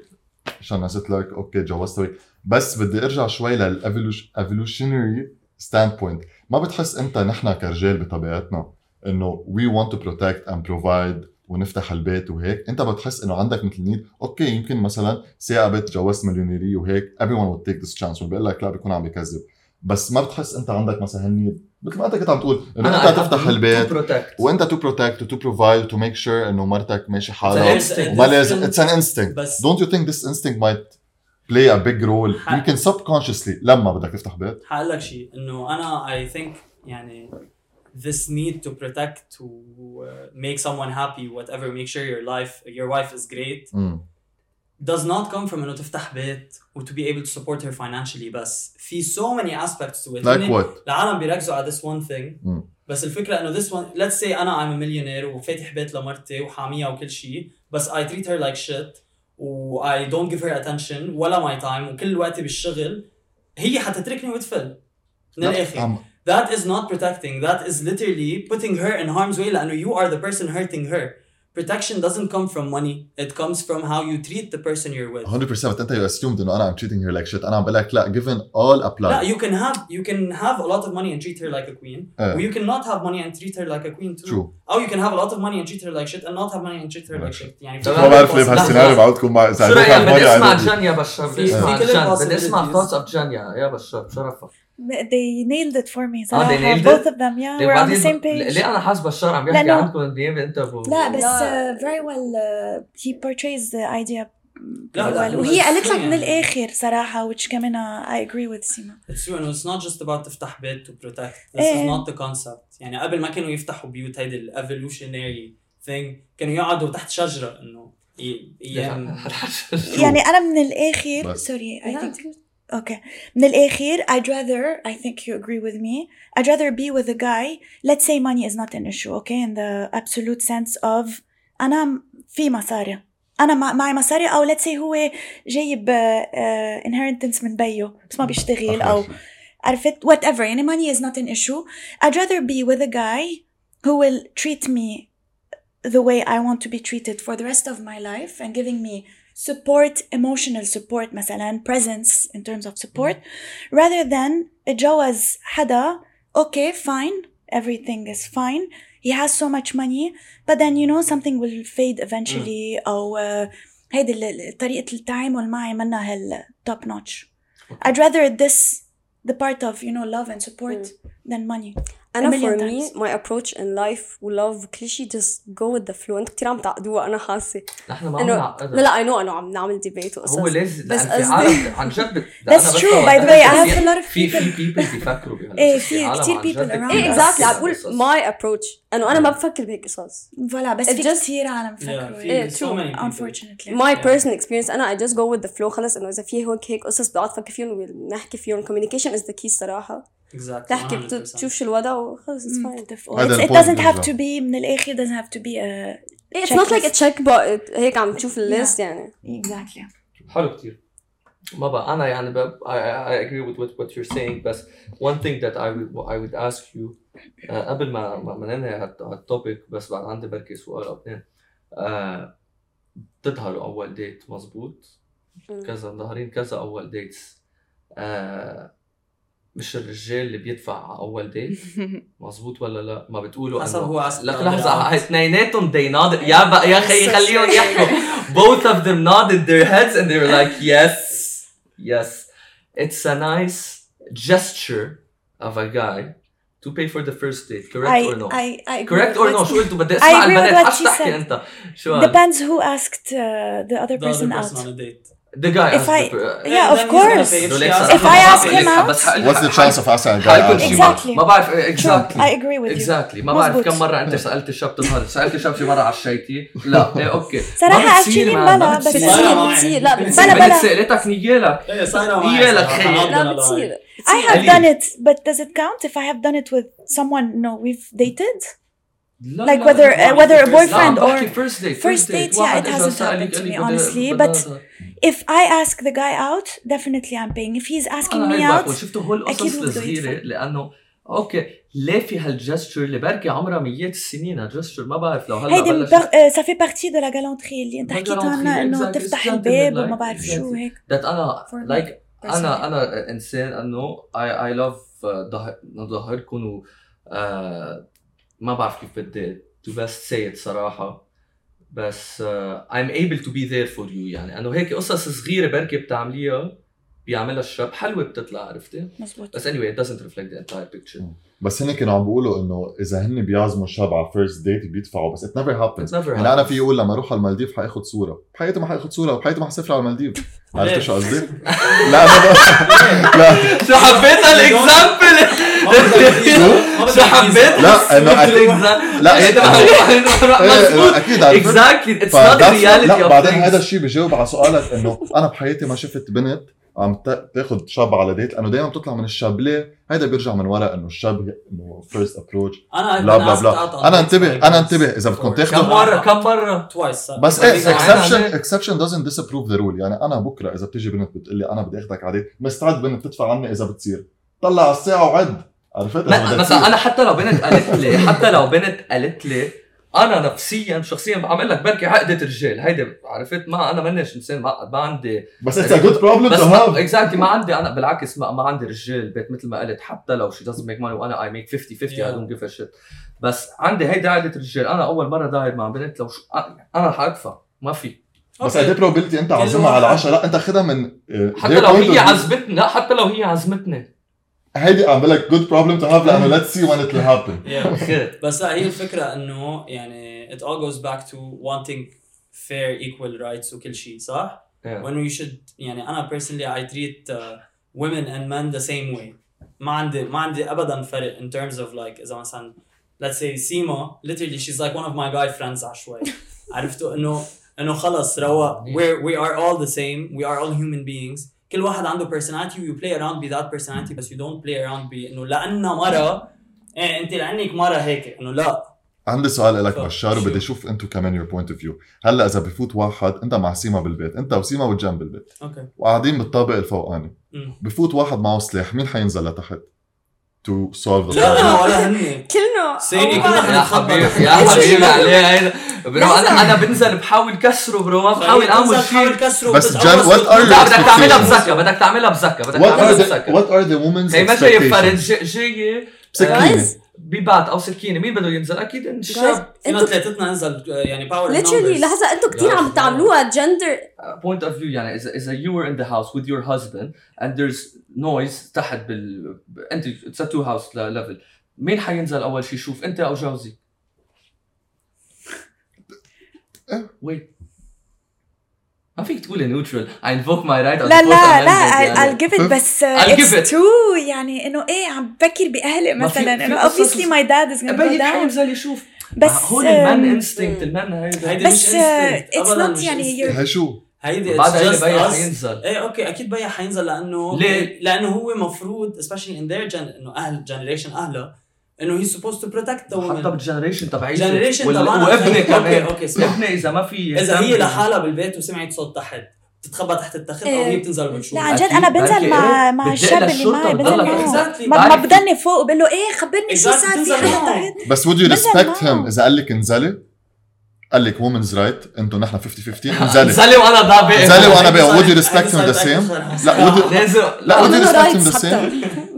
عشان نزلت لك؟ okay تجوزت هيك بس بدي أرجع شوي لل evolutionary standpoint ما بتحس أنت نحن كرجال بطبيعتنا إنه we want to protect and provide ونفتح البيت وهيك. انت بتحس انه عندك مثل need okay يمكن مثلا ثاقبت تجوزت مليونيريه وهيك everyone would take this chance. بقول لك لا بيكون عم بكذب. بس ما بتحس انت عندك مثلا هال need مثل ما انت كنت عم تقول إنه أنت تفتح البيت و want to protect و to provide و to make sure إنه مرتك ماشي حالها وما لازم. اتس ان انستنكت you think this instinct might play a big role? ح- يمكن subconsciously لما بدك تفتح بيت. حقول لك شيء. إنه أنا I think يعني this need to protect to uh, make someone happy whatever make sure your life your wife is great مم. does not come from انه تفتح بيت و to be able to support her financially بس في so many aspects to it like هن what العالم بيركزوا على this one thing مم. بس الفكره انه this one let's say انا I'm a millionaire وفاتح بيت لمرتي وحاميها وكل شيء بس I treat her like shit و I don't give her attention ولا my time وكل وقتي بالشغل هي حتتركني وتفل من لا، الاخر عم- that is not protecting that is literally putting her in harm's way لانه you are the person hurting her protection doesn't come from money it comes from how you treat the person you're with 100% بس انت you assumed انه انا I'm treating her like shit انا عم بقول لك لا given all apply لا you can have you can have a lot of money and treat her like a queen إيه. or you can not have money and treat her like a queen too True. او you can have a lot of money and treat her like shit and not have money and treat her like Like shit يعني طبعاً. ما بعرف ليه لحظة. بهالسيناريو بعودكم مع اذا شو عندك رايك بدي اسمع عادي. جان يا بشار بدي في- اسمع في كل جان بدي اسمع possibilities. thoughts of جان يا يا بشار بشرفك They nailed it for me they صراحة nailed both it? of them yeah ليه we're on the same page ليه أنا حاسس بشار عم يحكي عنكم انت ابو لا بس uh, very well uh, he portrays the idea لا، وهي قالت لك من يعني. الآخر صراحة which كمان uh, I agree with سيما It's true انه it's not just about تفتح بيت to protect this إيه. is not the concept يعني قبل ما كانوا يفتحوا بيوت هيدي ال evolutionary thing كانوا يقعدوا تحت شجرة انه يعني أنا من الآخر بس. sorry I think Okay. من الآخر I'd rather I think you agree with me I'd rather be with a guy let's say money is not an issue okay in the absolute sense of أنا م- في مصاري أنا مع- معي مصاري أو let's say هو جايب uh, inheritance من بيو بس ما بيشتغل أو عرفت whatever يعني money is not an issue I'd rather be with a guy who will treat me the way I want to be treated for the rest of my life and giving me support emotional support مثلا presence in terms of support rather than اتجوز حدا okay fine everything is fine he has so much money but then you know something will fade eventually أو uh, هيدي ال- ال- طريقة التعامل معي منا هال top notch I'd rather this the part of you know love and support than money أنا A million for me times. my approach in life ولove وكل شيء just go with the flow أنت كثير عم تعقدوها أنا حاسة نحن ما عم انه نعقدها. لا لا اي نو انه عم نعمل ديبيت وقصص هو لازم بس لأن في قصدي- عالم عن جد That's true, by the way. I have a lot of في people- في people بيفكروا بهالقصص إيه، في في عالم كتير عن people جد around إيه us. اكزاكتلي عم بقول بهالقصص. ماي ابروتش انه أنا ما بفكر بهيك قصص فوالا بس It في just- كثير عالم Yeah, فكروا في إيه، so true. many people. unfortunately my Yeah. personal experience أنا I just go with the flow خلص إنه إذا في هيك هيك قصص بقعد أفكر فيهم ونحكي فيهم communication is the key الصراحه exactly تحكي 100%. بتشوف شو الوضع وخلص it's fine doesn't have برجع. to be من الآخر doesn't have to be a it's not like. check هيك عم تشوف ال list يعني. Exactly. حلو كتير. ما بقى أنا يعني ب... I, I I agree with what, what you're saying بس one thing that I would I would ask you uh, قبل ما ما ننهي هالت- هال topic بس بعد عندي بركي سؤال أو اثنين. uh, بتظهروا أول ديت مزبوط. كذا ظاهرين كذا أول ديتس uh, مش الرجال اللي بيدفع على اول ديت مزبوط ولا لا ما بتقولوا حسب انه هو عسكر لك لا. هاي اثنيناتهم they nodded يا بقى يا خيي خليهم يحكوا both of them nodded their heads and they were like yes yes it's a nice gesture of a guy to pay for the first date correct I, or no I, I correct or no شو قلتوا بدي اسمع البنات she تحكي. انت شو depends who asked uh, the other the other person person out on a date the guy If asked I- the per- Yeah, of then he's course. gonna pay. لو ليك If صراحة I ما ask بعرف him ليك، out- بس حق- What's the chance of asking a guy حيكون out? شي Exactly. ما بعرف True. exactly I agree with you exactly ما بعرف مزبوط. كم مرة أنت سألت الشاب تظهر سألت الشاب شي مرة عشيتي لا إيه أوكي صراحة ما بتصير actually مان، ما بلا، بس بتصير. صايرة بتصير معي. بتصير لا بلا، بتصير بلا. بنت سألتك نيجيلك إيه صايره معي إيه لك صراحة. خيي. حنقضي لا أنا بتصير I have Ali. done it but does it count if I have done it with someone no we've dated لا like لا، whether لا، uh, whether a لا boyfriend or first date first date, yeah, it hasn't happened to me, honestly, but if I ask the guy out definitely I'm paying. If he's asking me out شفتوا أكيد القصص يدفع. لأنه أوكي ليه في هالجستشر اللي بركي عمرها ميات السنين هالجستشر ما بعرف لو هلأ هيدي بر... ça fait partie de la galanterie. اللي انت حكيت عنها إنه. تفتح الباب وما بعرف شو. هيك. That أنا like. أنا أنا إنسان إنه I I love نظهركم و آه، ما بعرف كيف بدي to best say it صراحة. بس uh, I'm able to be there for you يعني. أنه هيك قصص صغيرة بركي بتعمليها بيعملها الشاب. حلوة بتطلع عرفتي؟ مزبوط. بس anyway it doesn't reflect the entire picture. بس هن كانوا عم بيقولوا إنه إذا هن بيعزموا الشاب على first date بيدفعوا بس it never happens. It never يعني أنا. في يقول لما أروح على المالديف حأخذ صورة. بحياتي ما حأخذ صورة وبحياتي ما حسافر على المالديف. عرفت؟ شو قصدي؟ لا أنا لا. شو حبيت ال example حبيت لا، إنه أكيد- لا، إيه، أكيد عرفت exactly it's not reality لا بعدين هذا الشيء بجاوب على سؤالك إنه أنا بحياتي ما شفت بنت عم تا- تاخذ شاب على date لأنه دائما بتطلع من الشاب ليه؟ هيدا بيرجع من ورا إنه الشاب إنه first approach أنا بلا بلا بلا. أنا انتبه أنا انتبه إذا بدكم كم تاخذوا مره كم مرة؟ twice بس إيه exception. exception doesn't disapprove the rule. يعني أنا بكرة إذا بتيجي بنت بتقول لي أنا بدي اخذك على date مستعد بنت تدفع عني إذا بتصير. طلع على الساعة وعد. عرفت بدها مثلا. أنا حتى لو بنت قالت لي حتى لو بنت قالت لي أنا نفسيا شخصيا بعمل لك بركي عقده رجال هيدي عرفت ما أنا مانيش إنسان ما عندي بس اتس ا جود بروبلم تو هاف اكزاكتلي ما عندي أنا بالعكس ما, ما عندي رجال البيت مثل ما قلت حتى لو شي doesn't make money وأنا I make 50 50 I Yeah. don't give a shit بس عندي هيدي عقده رجال أنا أول مرة داير مع بنت لو شو أنا رح ادفع ما في بس قد إيه probability أنت عازمها واحد. على 10 لا أنت خدها من حتى لو هي. عزمتني لا حتى لو هي عزمتني هيدي عم بقول لك جود بروبلم تو هاف لانه let's see when it will happen Yeah. خير بس لا هي الفكره انه يعني it all goes back to wanting fair equal rights وكل شيء صح؟ Yeah. وانه you should يعني انا personally I treat uh, women and men the same way ما عندي ما عندي ابدا فرق in terms of like اذا مثلا let's say سيما literally she's like one of my guy friends عشوائي عرفتوا انه انه خلص روا we're we are all the same we are all human beings كل واحد عنده you play around with that personality بس you don't play around ب إنه لانها مرة إيه أنت لأنك مرة هيك إنه لا. عندي سؤال لك بشار؟ وبدي أشوف أنتم كمان your point of view هلأ إذا بفوت واحد أنت مع سيما بالبيت أنت وسيما والجنب بالبيت أوكي وقاعدين بالطابق الفوقاني. بفوت واحد معه سلاح مين حينزل لتحت؟ تو سولف لا أنا ولا هني كلنا. سيني كلنا. يا حبيبي يا حبيبي عليه برو أنا أنا بنزل بحاول كسره برو. ما بحاول اعمل شيء بس جن- what are لا بدك تعملها. بزكه بدك تعملها بزكه بدك what are تعملها the بزكه what are the women's هي ما جاية. فرد جاية سكينه ببات أو سكينة مين بده ينزل؟ أكيد الشاب. فينا ثلاثتنا ننزل يعني باور literally لحظة أنتوا كثير عم بتعملوها جندر point of view يعني إذا إذا you were in the house with your husband and there's noise تحت بال أنت a two house level. مين حينزل أول شيء يشوف أنت أو جوزي؟ wait ما فيك تقولي neutral invoke my right of لا لا لا I'll, يعني. Give it بس it's it. true يعني إنه إيه عم بفكر بأهلي مثلا. إنه obviously my dad is gonna go down. حينزل يشوف. بس هو ال man instinct ال man هيدا. بس مش آه، مش يعني شو؟ هيدي بعد هيدي us. حينزل. إيه أوكي أكيد بيا حينزل لأنه ليه؟ لأنه هو مفروض especially in their gen إنه أهل generation اهلها انه he's supposed to protect the حتى بالجنريشن تبعيتي Generation وال- تبعنا وابني أوكي كمان. أوكي اسمع. ابني إذا ما في إذا هي لحالها بالبيت وسمعت صوت تحت بتتخبى تحت التخت أو هي إيه. بتنزل بالشوط لا عن جد أنا بنزل مع إيه؟ مع الشاب اللي معي بنزل معه. ما, بضلني فوق وبقول له إيه خبرني شو. صار في حدا بس would you بنزل respect معه. him إذا قال لك انزلي قال لك women's right أنتوا نحن 50 50 انزلي. انزلي وأنا ضابط. انزلي وأنا بقى would you هيدي respect him the same لا would you لازم لا would you عملوا respect him the same.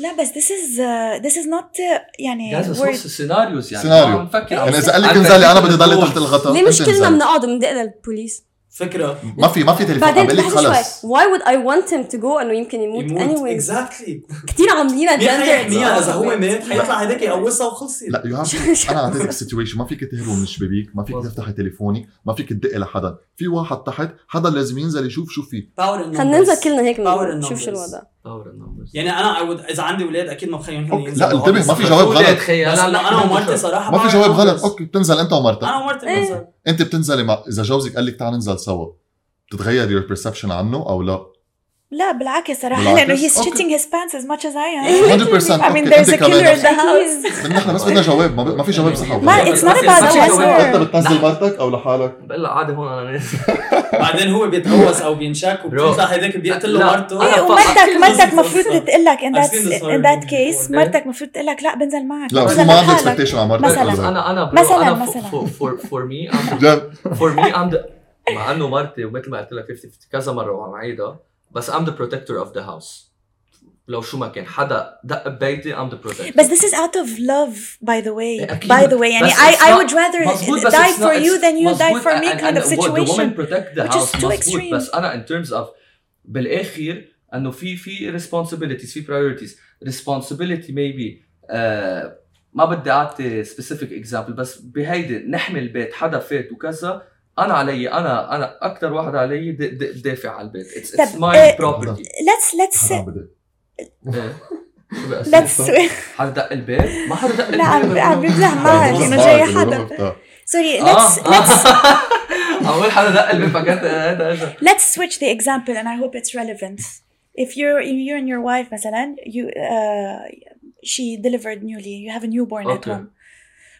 لا بس this is uh, this is not uh, يعني جايز we're- بس سيناريوز يعني. سيناريو. عم نفكر يعني إذا قال لك انزلي أنا بدي ضل بالrules. تحت الغطاء ليه مش كلنا. بنقعد وبندق للبوليس فكرة. ما في ما في تليفون. بعدين بقول لك خلص. why would I want him to go إنه يمكن يموت, يموت. anyways اكزاكتلي كثير عاملين مين حيحميها gender إذا هو مات حيطلع هداك يقوصها وخلصت لا يو هاف أنا أعطيتك situation ما فيك تهرب من الشبابيك ما فيك. تفتحي تليفونك ما فيك تدقي لحدا في واحد تحت حدا لازم ينزل يشوف شو في. خلينا ننزل كلنا هيك نشوف شو. الوضع. In numbers. يعني أنا I would إذا عندي أولاد أكيد ما بخليهم. ينزلوا لا انتبه ما في جواب ولاد غلط خيي أنا أنا ومرتي صراحة ما في جواب غلط. أوكي بتنزل أنت ومرتك أنا ومرتي إيه. بنزل أنت بتنزلي مع إذا جوزك قال لك تعال ننزل سوا بتتغير your perception عنه أو لا لا بالعكس؟ لأنه he's أوكي. shitting his pants as much as I am 100% I mean there's a killer in كمان the house بدنا نحن بس بدنا جواب ما, في جواب صح ما غلط. it's not بس- about بس- the بس- أنت بتنزل مرتك أو لحالك بقول لها عادي هون أنا نازل بعدين هو بيتهوس أو بينشك وبتطلع هيداك بيقتل له لا. مرته إيه ومرتك مرتك قصدي مفروض قصة. تقول لك in that already case before. مرتك مفروض تقول لك لا بنزل معك لا في ما لحالك. expectation على مرتك مثلاً. أنا أنا مثلاً- مثلاً. فور مي ام فور مي ام مع إنه مرتي ومثل ما قلت لك 50 كذا مرة وعم عيدها بس ام ذا بروتكتور اوف ذا هاوس لو شو ما كان حدا دق ببيتي ام ذا بروتكتور بس this is out of love by the way أكيد. by the way يعني بس I it's I not- would rather مظبوط بس die it's for not- you than you die مظبوط. for me And- kind of and the woman situation protect the which is house too مظبوط extreme. بس انا in terms of بالاخر انه في في responsibilities في priorities responsibility maybe آه ما بدي اعطي specific example بس بهيدي نحمي البيت حدا فات وكذا أنا علي أنا أنا أكثر واحد علي د- د- دافع على البيت it's, it's طب، my property let's let's هذا عم بدق. إيه. شو بقى أصير؟ let's حدا دق البيت ما حدا دق لا عم بمزح معك بص إنه جاي حدا let's let's عم أقول حدا دق البيت فكرت let's switch the example and I hope it's relevant. If you're if you and your wife مثلا you uh, she delivered newly you have a newborn at Okay. home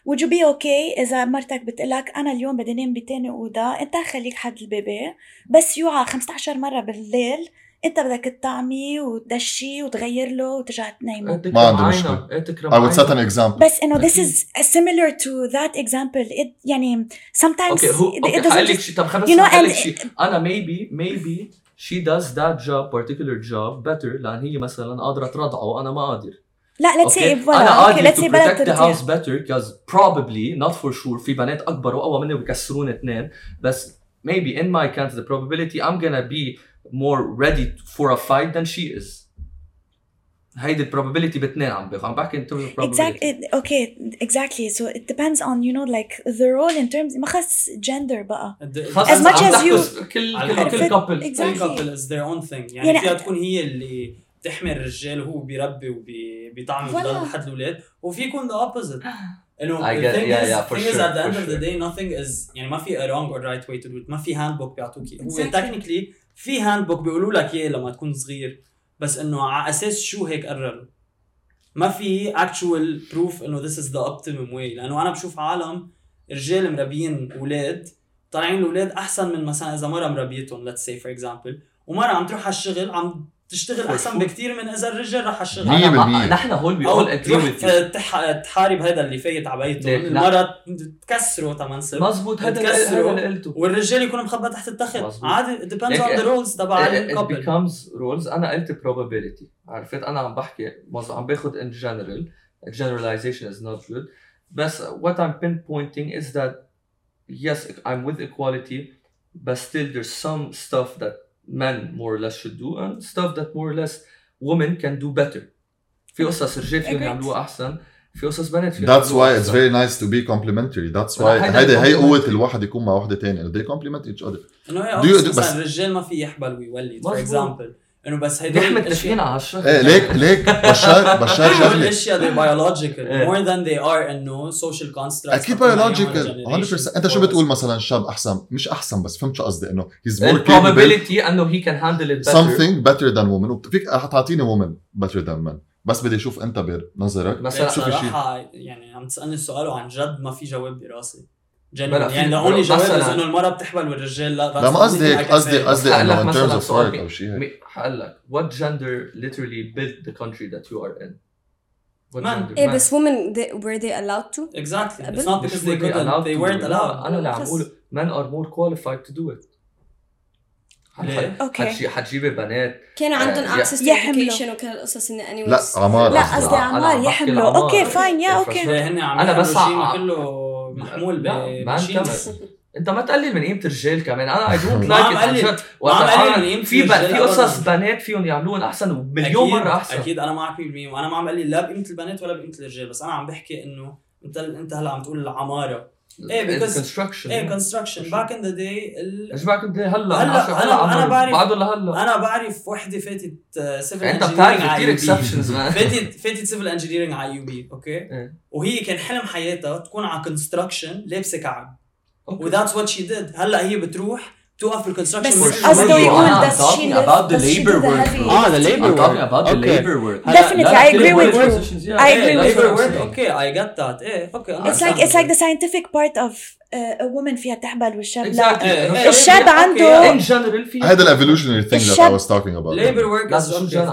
would you be okay إذا مرتك بتقلك أنا اليوم بدي نام بتاني أوضة أنت خليك حد البيبي بس يوعى 15 مرة بالليل أنت بدك تطعمي وتدشي وتغير له وترجع تنيمه ما عندي مشكلة. إيه I would set an example. بس إنه this is similar to that example. It يعني sometimes أوكي هو it أوكي doesn't حقول لك just شيء طب خليني you know, بس لك and- شيء أنا maybe maybe she does that job particular job better لأن هي مثلا قادرة ترضعه وأنا ما قادر. لا let's say أوكي؟ فوالا انا اوكي قادر let's to say بلد protect the ترضيع house better because probably not for sure في بنات اكبر واقوى مني وبكسرون اثنين بس maybe in my count the probability I'm gonna be more ready for a fight than she is هيدي البروبابيلتي باثنين عم بحكي عم بحكي in terms of probability exactly okay exactly so it depends on you know like the role in terms ما خص gender بقى خلص As much عم as you- تحكوا كل على كل الحرف كل كابل exactly. كل كابل از ذير اون ثينج يعني, يعني- فيها تكون هي اللي بتحمي الرجال وهو بيربي وبيطعم. وبيضل لحد الأولاد. وفي يكون ذا اوبوزيت انه the thing yeah, is yeah, thing is sure, at the for end of the sure. day nothing is يعني ما في a wrong or right way to do it. ما في handbook بيعطوك هو Exactly. technically في handbook بيقولوا لك اياه لما تكون صغير. بس إنه على أساس شو هيك قرروا ما في actual proof إنه this is the optimum way. لأنه أنا بشوف عالم رجال مربيين أولاد طالعين الأولاد أحسن من مثلا إذا مرة مربيتهم. Let's say for example. ومرة عم تروح على الشغل عم تشتغل أحسن. بكثير من إذا الرجال راح على الشغل مية أنا- بالمية. نحن هول with you تح- تحارب هذا اللي فايت على بيته. المرة تكسره تمنصب مزبوط هذا اللي قلته. والرجال يكون مخبى تحت التخت. عادي ليك- on the rules تبع الكابل becomes rules. أنا قلت probability. عرفت؟ أنا عم بحكي عم باخذ in general. Generalization is not good. بس what I'm pinpointing is that yes I'm with equality but still there's some stuff that men more or less should do and stuff that more or less women can do better في قصص رجال فيهم. يعملوها احسن في قصص بنات فيهم That's يعملوها why it's very nice to be complimentary. That's why هيدي هي. قوة الواحد يكون مع وحدة تانية. They complement each other. انه هي مثلا بس- الرجال ما في يحبل ويولد for مظبوط. انه بس هدول نحن الاشياء متفقين على هالشغله إيه ليك ليك بشار بشار هدول شغله الأشياء they biological إيه. more than they are انه social constructs أكيد biological على 100% أنت شو. بتقول مثلا شاب أحسن؟ مش أحسن بس فهمت شو قصدي إنه he's more capable. ال probability انه هي كان هاندل better. Something better than women فيك تعطيني woman better than men بس بدي أشوف أنت بنظرك. مثلا بس شو في شيء يعني عم تسألني السؤال وعن جد ما في جواب براسي. في- يعني the only جواب إنه المرأة بتحبل والرجال لا لا ما قصدي هيك قصدي قصدي إنه terms of سؤال work أو شيء. هيك حقول لك what gender literally built the country that you are in? Man. إيه. بس women they, were they allowed to? Exactly. it's not because they couldn't. they weren't allowed. لا، أنا اللي عم اقوله men are more qualified to do it. حتجي حتجيبي بنات كان عندهم آه، access to يحملوا. education وكل القصص انه anyways. لا عمار لا قصدي. عمار يحملوا. أوكي fine يا أوكي. ليه هن عم أنا بس يعملوا محمول ب machines أنت ما تقلل من قيمة الرجال كمان. أنا I don't like عم من في في قصص. بنات فيهم يعملوهم أحسن ومليون أكيد- مرة أحسن. أكيد أنا معك 100% وأنا ما عم قلي لا بقيمة البنات ولا بقيمة الرجال بس أنا عم بحكي إنه انت أنت هلا عم تقول العمارة. Because- construction إيه construction back in the day إيش بعرف انت هلا هلا، هلا أنا عمر بعرف- بعده لهلا. أنا بعرف وحدة فاتت civil أنت بتعرف كثير exceptions فاتت فاتت civil engineering على AUB أوكي. وهي كان حلم حياتها تكون على construction لابسة كعب. and that's what she did هلا هي بتروح توقف بال construction بس work. قصده يقول I'm talking live about the labor work. Ah, the labor I'm talking about the Okay. labor work Definitely, I agree with work you. I إيه agree with labor you. work أوكي I get that إيه أوكي It's like it's like the scientific part of uh, a woman فيها تحبل والشاب. لا إيه، إيه، الشاب. عنده- في هذا ال evolutionary thing that الشاب- I was talking about labor work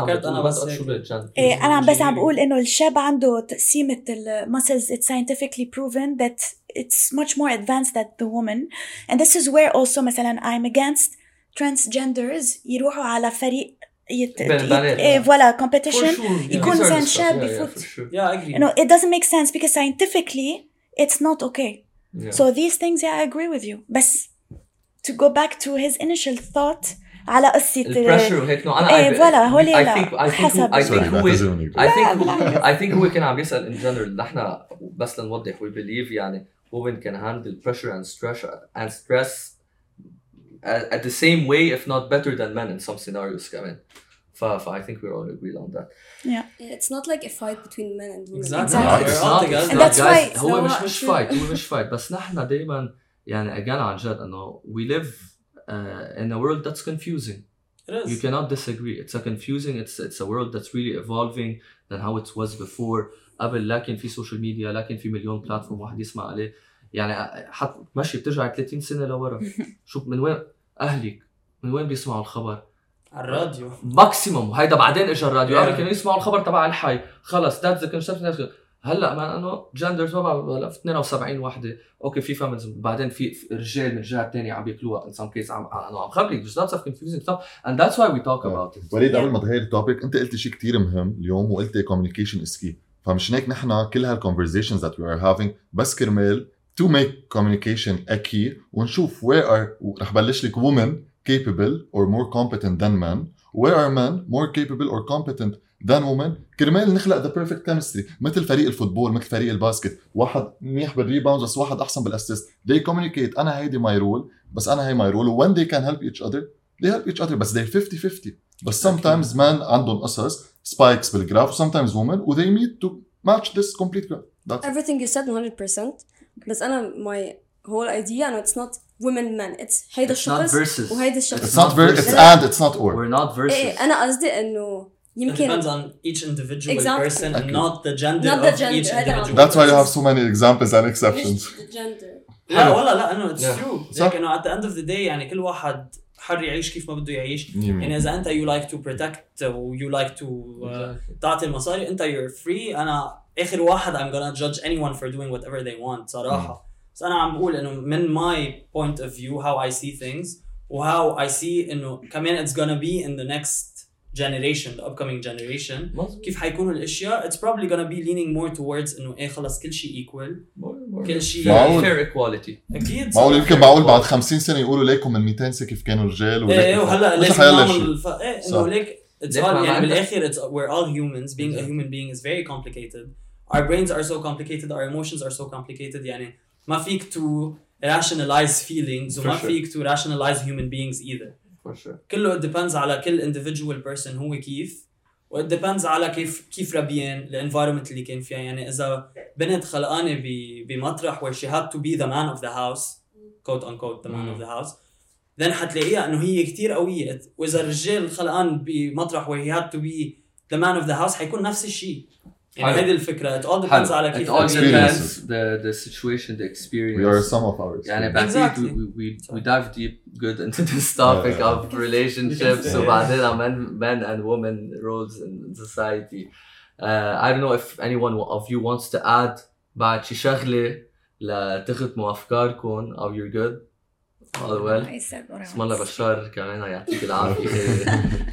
فكرت أنا بس بس إيه أنا عم بس عم بقول انه الشاب عنده تقسيمه ال muscles it's scientifically proven that it's much more advanced than the woman and this is where also مثلا I'm against transgenders يروحوا على فريق يت... بين البنات. ايه فوالا For competition sure. يكون These are زين discussed. شاب Yeah, yeah, يفوت. for sure. يا اجري you know it doesn't make sense because scientifically it's not okay Yeah. so these things yeah I agree with you بس to go back to his initial thought على قصة البريشر وهيك نوع انا إيه، I- فوالا، هولي I لا. think I think حسب. I think Sorry, هو بعتذرني. I think لا، I think هو كان عم يسأل in general نحن بس لنوضح we believe يعني women can handle pressure and stress and stress at, at the same way if not better than men in some scenarios كمان ف, ف I think we're all agreed on that it's not like a fight between men and women Exactly. Exactly. it's We're not, all it's together. And not that's guys why- هو No, مش مش true. fight هو مش fight بس نحن دايما يعني again عن جد انه we live uh, in a world that's confusing It is. you cannot disagree it's a confusing it's it's a world that's really evolving than how it was before قبل لكن في سوشيال ميديا لكن في مليون بلاتفورم واحد يسمع عليه. يعني حط ماشي بترجع 30 سنة لورا. شوف من وين أهلك من وين بيسمعوا الخبر؟ على الراديو. maximum وهيدا بعدين اجى الراديو. قبل كانوا يسمعوا الخبر تبع الحي. خلص that's the concept هلأ ما أنه جندر تبع 72 وحدة. أوكي في feminism بعدين في رجال من جهة ثانية عم ياكلوها in some cases عم انه عم خبرك. lots of confusing stuff. And that's why we talk about it. وليد. قبل ما تغير ال topic أنت قلت شيء كثير مهم اليوم وقلت communication is key. فمشان هيك نحن كل هال conversations that we are having بس كرمال to make communication a key ونشوف where are رح بلش لك women capable or more competent than men where are men more capable or competent than women كرمال نخلق the perfect chemistry مثل فريق الفوتبول مثل فريق الباسكت واحد منيح بالريباوندز بس واحد احسن بالاسيست they communicate أنا هيدي my role بس أنا هي my role when they can help each other they help each other بس they're 50-50 بس sometimes men عندهم قصص spikes بالجراف sometimes women و they need to match this complete graph that's it. everything you said 100% بس انا my whole idea انه it's not women men it's هيدا It's not الشخص versus. وهيدا الشخص it's not ver- it's لا. and it's not or we're not versus ايه انا قصدي انه It يمكن depends on each individual Exactly. person and أكيد. not the gender Not the of gender. each هذا individual that's why you person. have so many examples and exceptions مش gender لا حلو. والله لا انه اتس Yeah. ترو صح. هيك انه at the end of the day يعني كل واحد حر يعيش كيف ما بده يعيش يعني اذا انت you like to protect و you like to uh, تعطي المصاري انت you're free انا اخر واحد I'm gonna judge anyone for doing whatever they want صراحه بس انا عم بقول انه من my point of view how I see things و how I see انه كمان it's gonna be in the next generation the upcoming generation مظبوط. كيف حيكونوا الاشياء it's probably gonna be leaning more towards انه ايه خلص كل شيء equal More- more- كل شيء معقول. fair equality اكيد معقول صح. يمكن معقول بعد 50 سنه يقولوا ليكم من 200 سنه كيف كانوا رجال وليك ايه وهلا مثل لازم حيلا شيء. نعمل ف... ايه صح. انه ليك it's ليك all ما يعني عندك- بالاخر it's we're all humans being a human being is very complicated our brains are so complicated our emotions are so complicated يعني ما فيك to rationalize feelings For وما sure. فيك to rationalize human beings either for sure. كله ديبندز على كل individual بيرسون هو كيف وديبندز على كيف كيف ربيان يعني الانفايرمنت اللي كان فيها يعني إذا بنت خلقانة بمطرح where she had to be the man of the house quote unquote the man mm. of the house then حتلاقيها إنه هي كثير قوية وإذا الرجال خلقان بمطرح where he had to be the man of the house حيكون نفس الشيء يعني حلو. هيدي الفكره it all depends على it كيف all ربيان. depends the the situation the experience We are some of ours. يعني بعدين Exactly. we, we, we dive deep good into this topic Yeah. of relationships وبعدين men, men and women roles in society uh, I don't know if anyone of you wants to add بعد شي شغلة لتختموا أفكاركم أو you're good all well I said what I اسم الله want. بشار كمان يعطيك العافية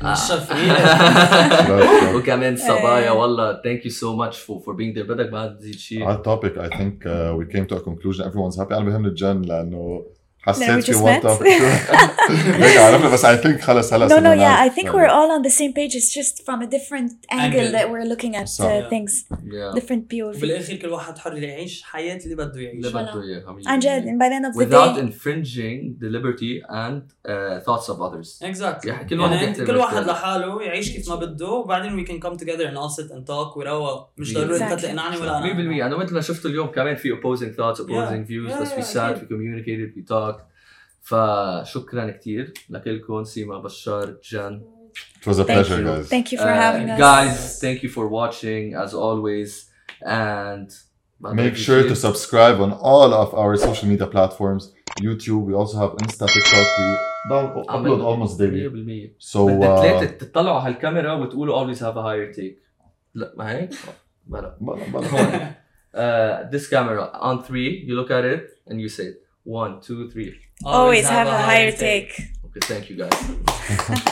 نشف وكمان صبايا إيه. والله thank you so much for for being there بدك بعد تزيد شيء على التوبيك I think uh, we came to a conclusion everyone's happy أنا بهمني الجن لأنه we حسيت في just one met. topic هيك عرفنا بس I think خلص هلا No, صرنا no, yeah, نعرف. I think we're all on the same page. It's just from a different angle, Angle. that we're looking at صح. uh, things, yeah different POV. وبالاخر كل واحد حر يعيش حياه اللي بده يعيش اللي بده إياه حبيبي. عن جد, and by the end of the without day, infringing the liberty and uh, thoughts of others اكزاكتلي يعني كل واحد يعني يحترم كل واحد الثاني. لحاله يعيش كيف ما بده وبعدين we can come together and all sit and talk ويروق مش ضروري انت Exactly. تقنعني ولا 100% انا انا مثل ما شفتوا اليوم كمان في opposing thoughts opposing Yeah. views Yeah, بس we yeah, sat أكيد. we communicated we talked فشكرا كثير لكلكم سيما بشار جان It was a Thank pleasure you. guys thank you for Uh, having us. guys thank you for watching as always and Make sure to subscribe on all of our social media platforms YouTube we also have Insta TikTok we upload almost daily 100% so uh, تطلعوا على الكاميرا وتقولوا always have a higher take لا ما هيك؟ بلا بلا- بلا. هون uh, this camera on three you look at it and you say it. One two three. Always have a higher take. okay thank you guys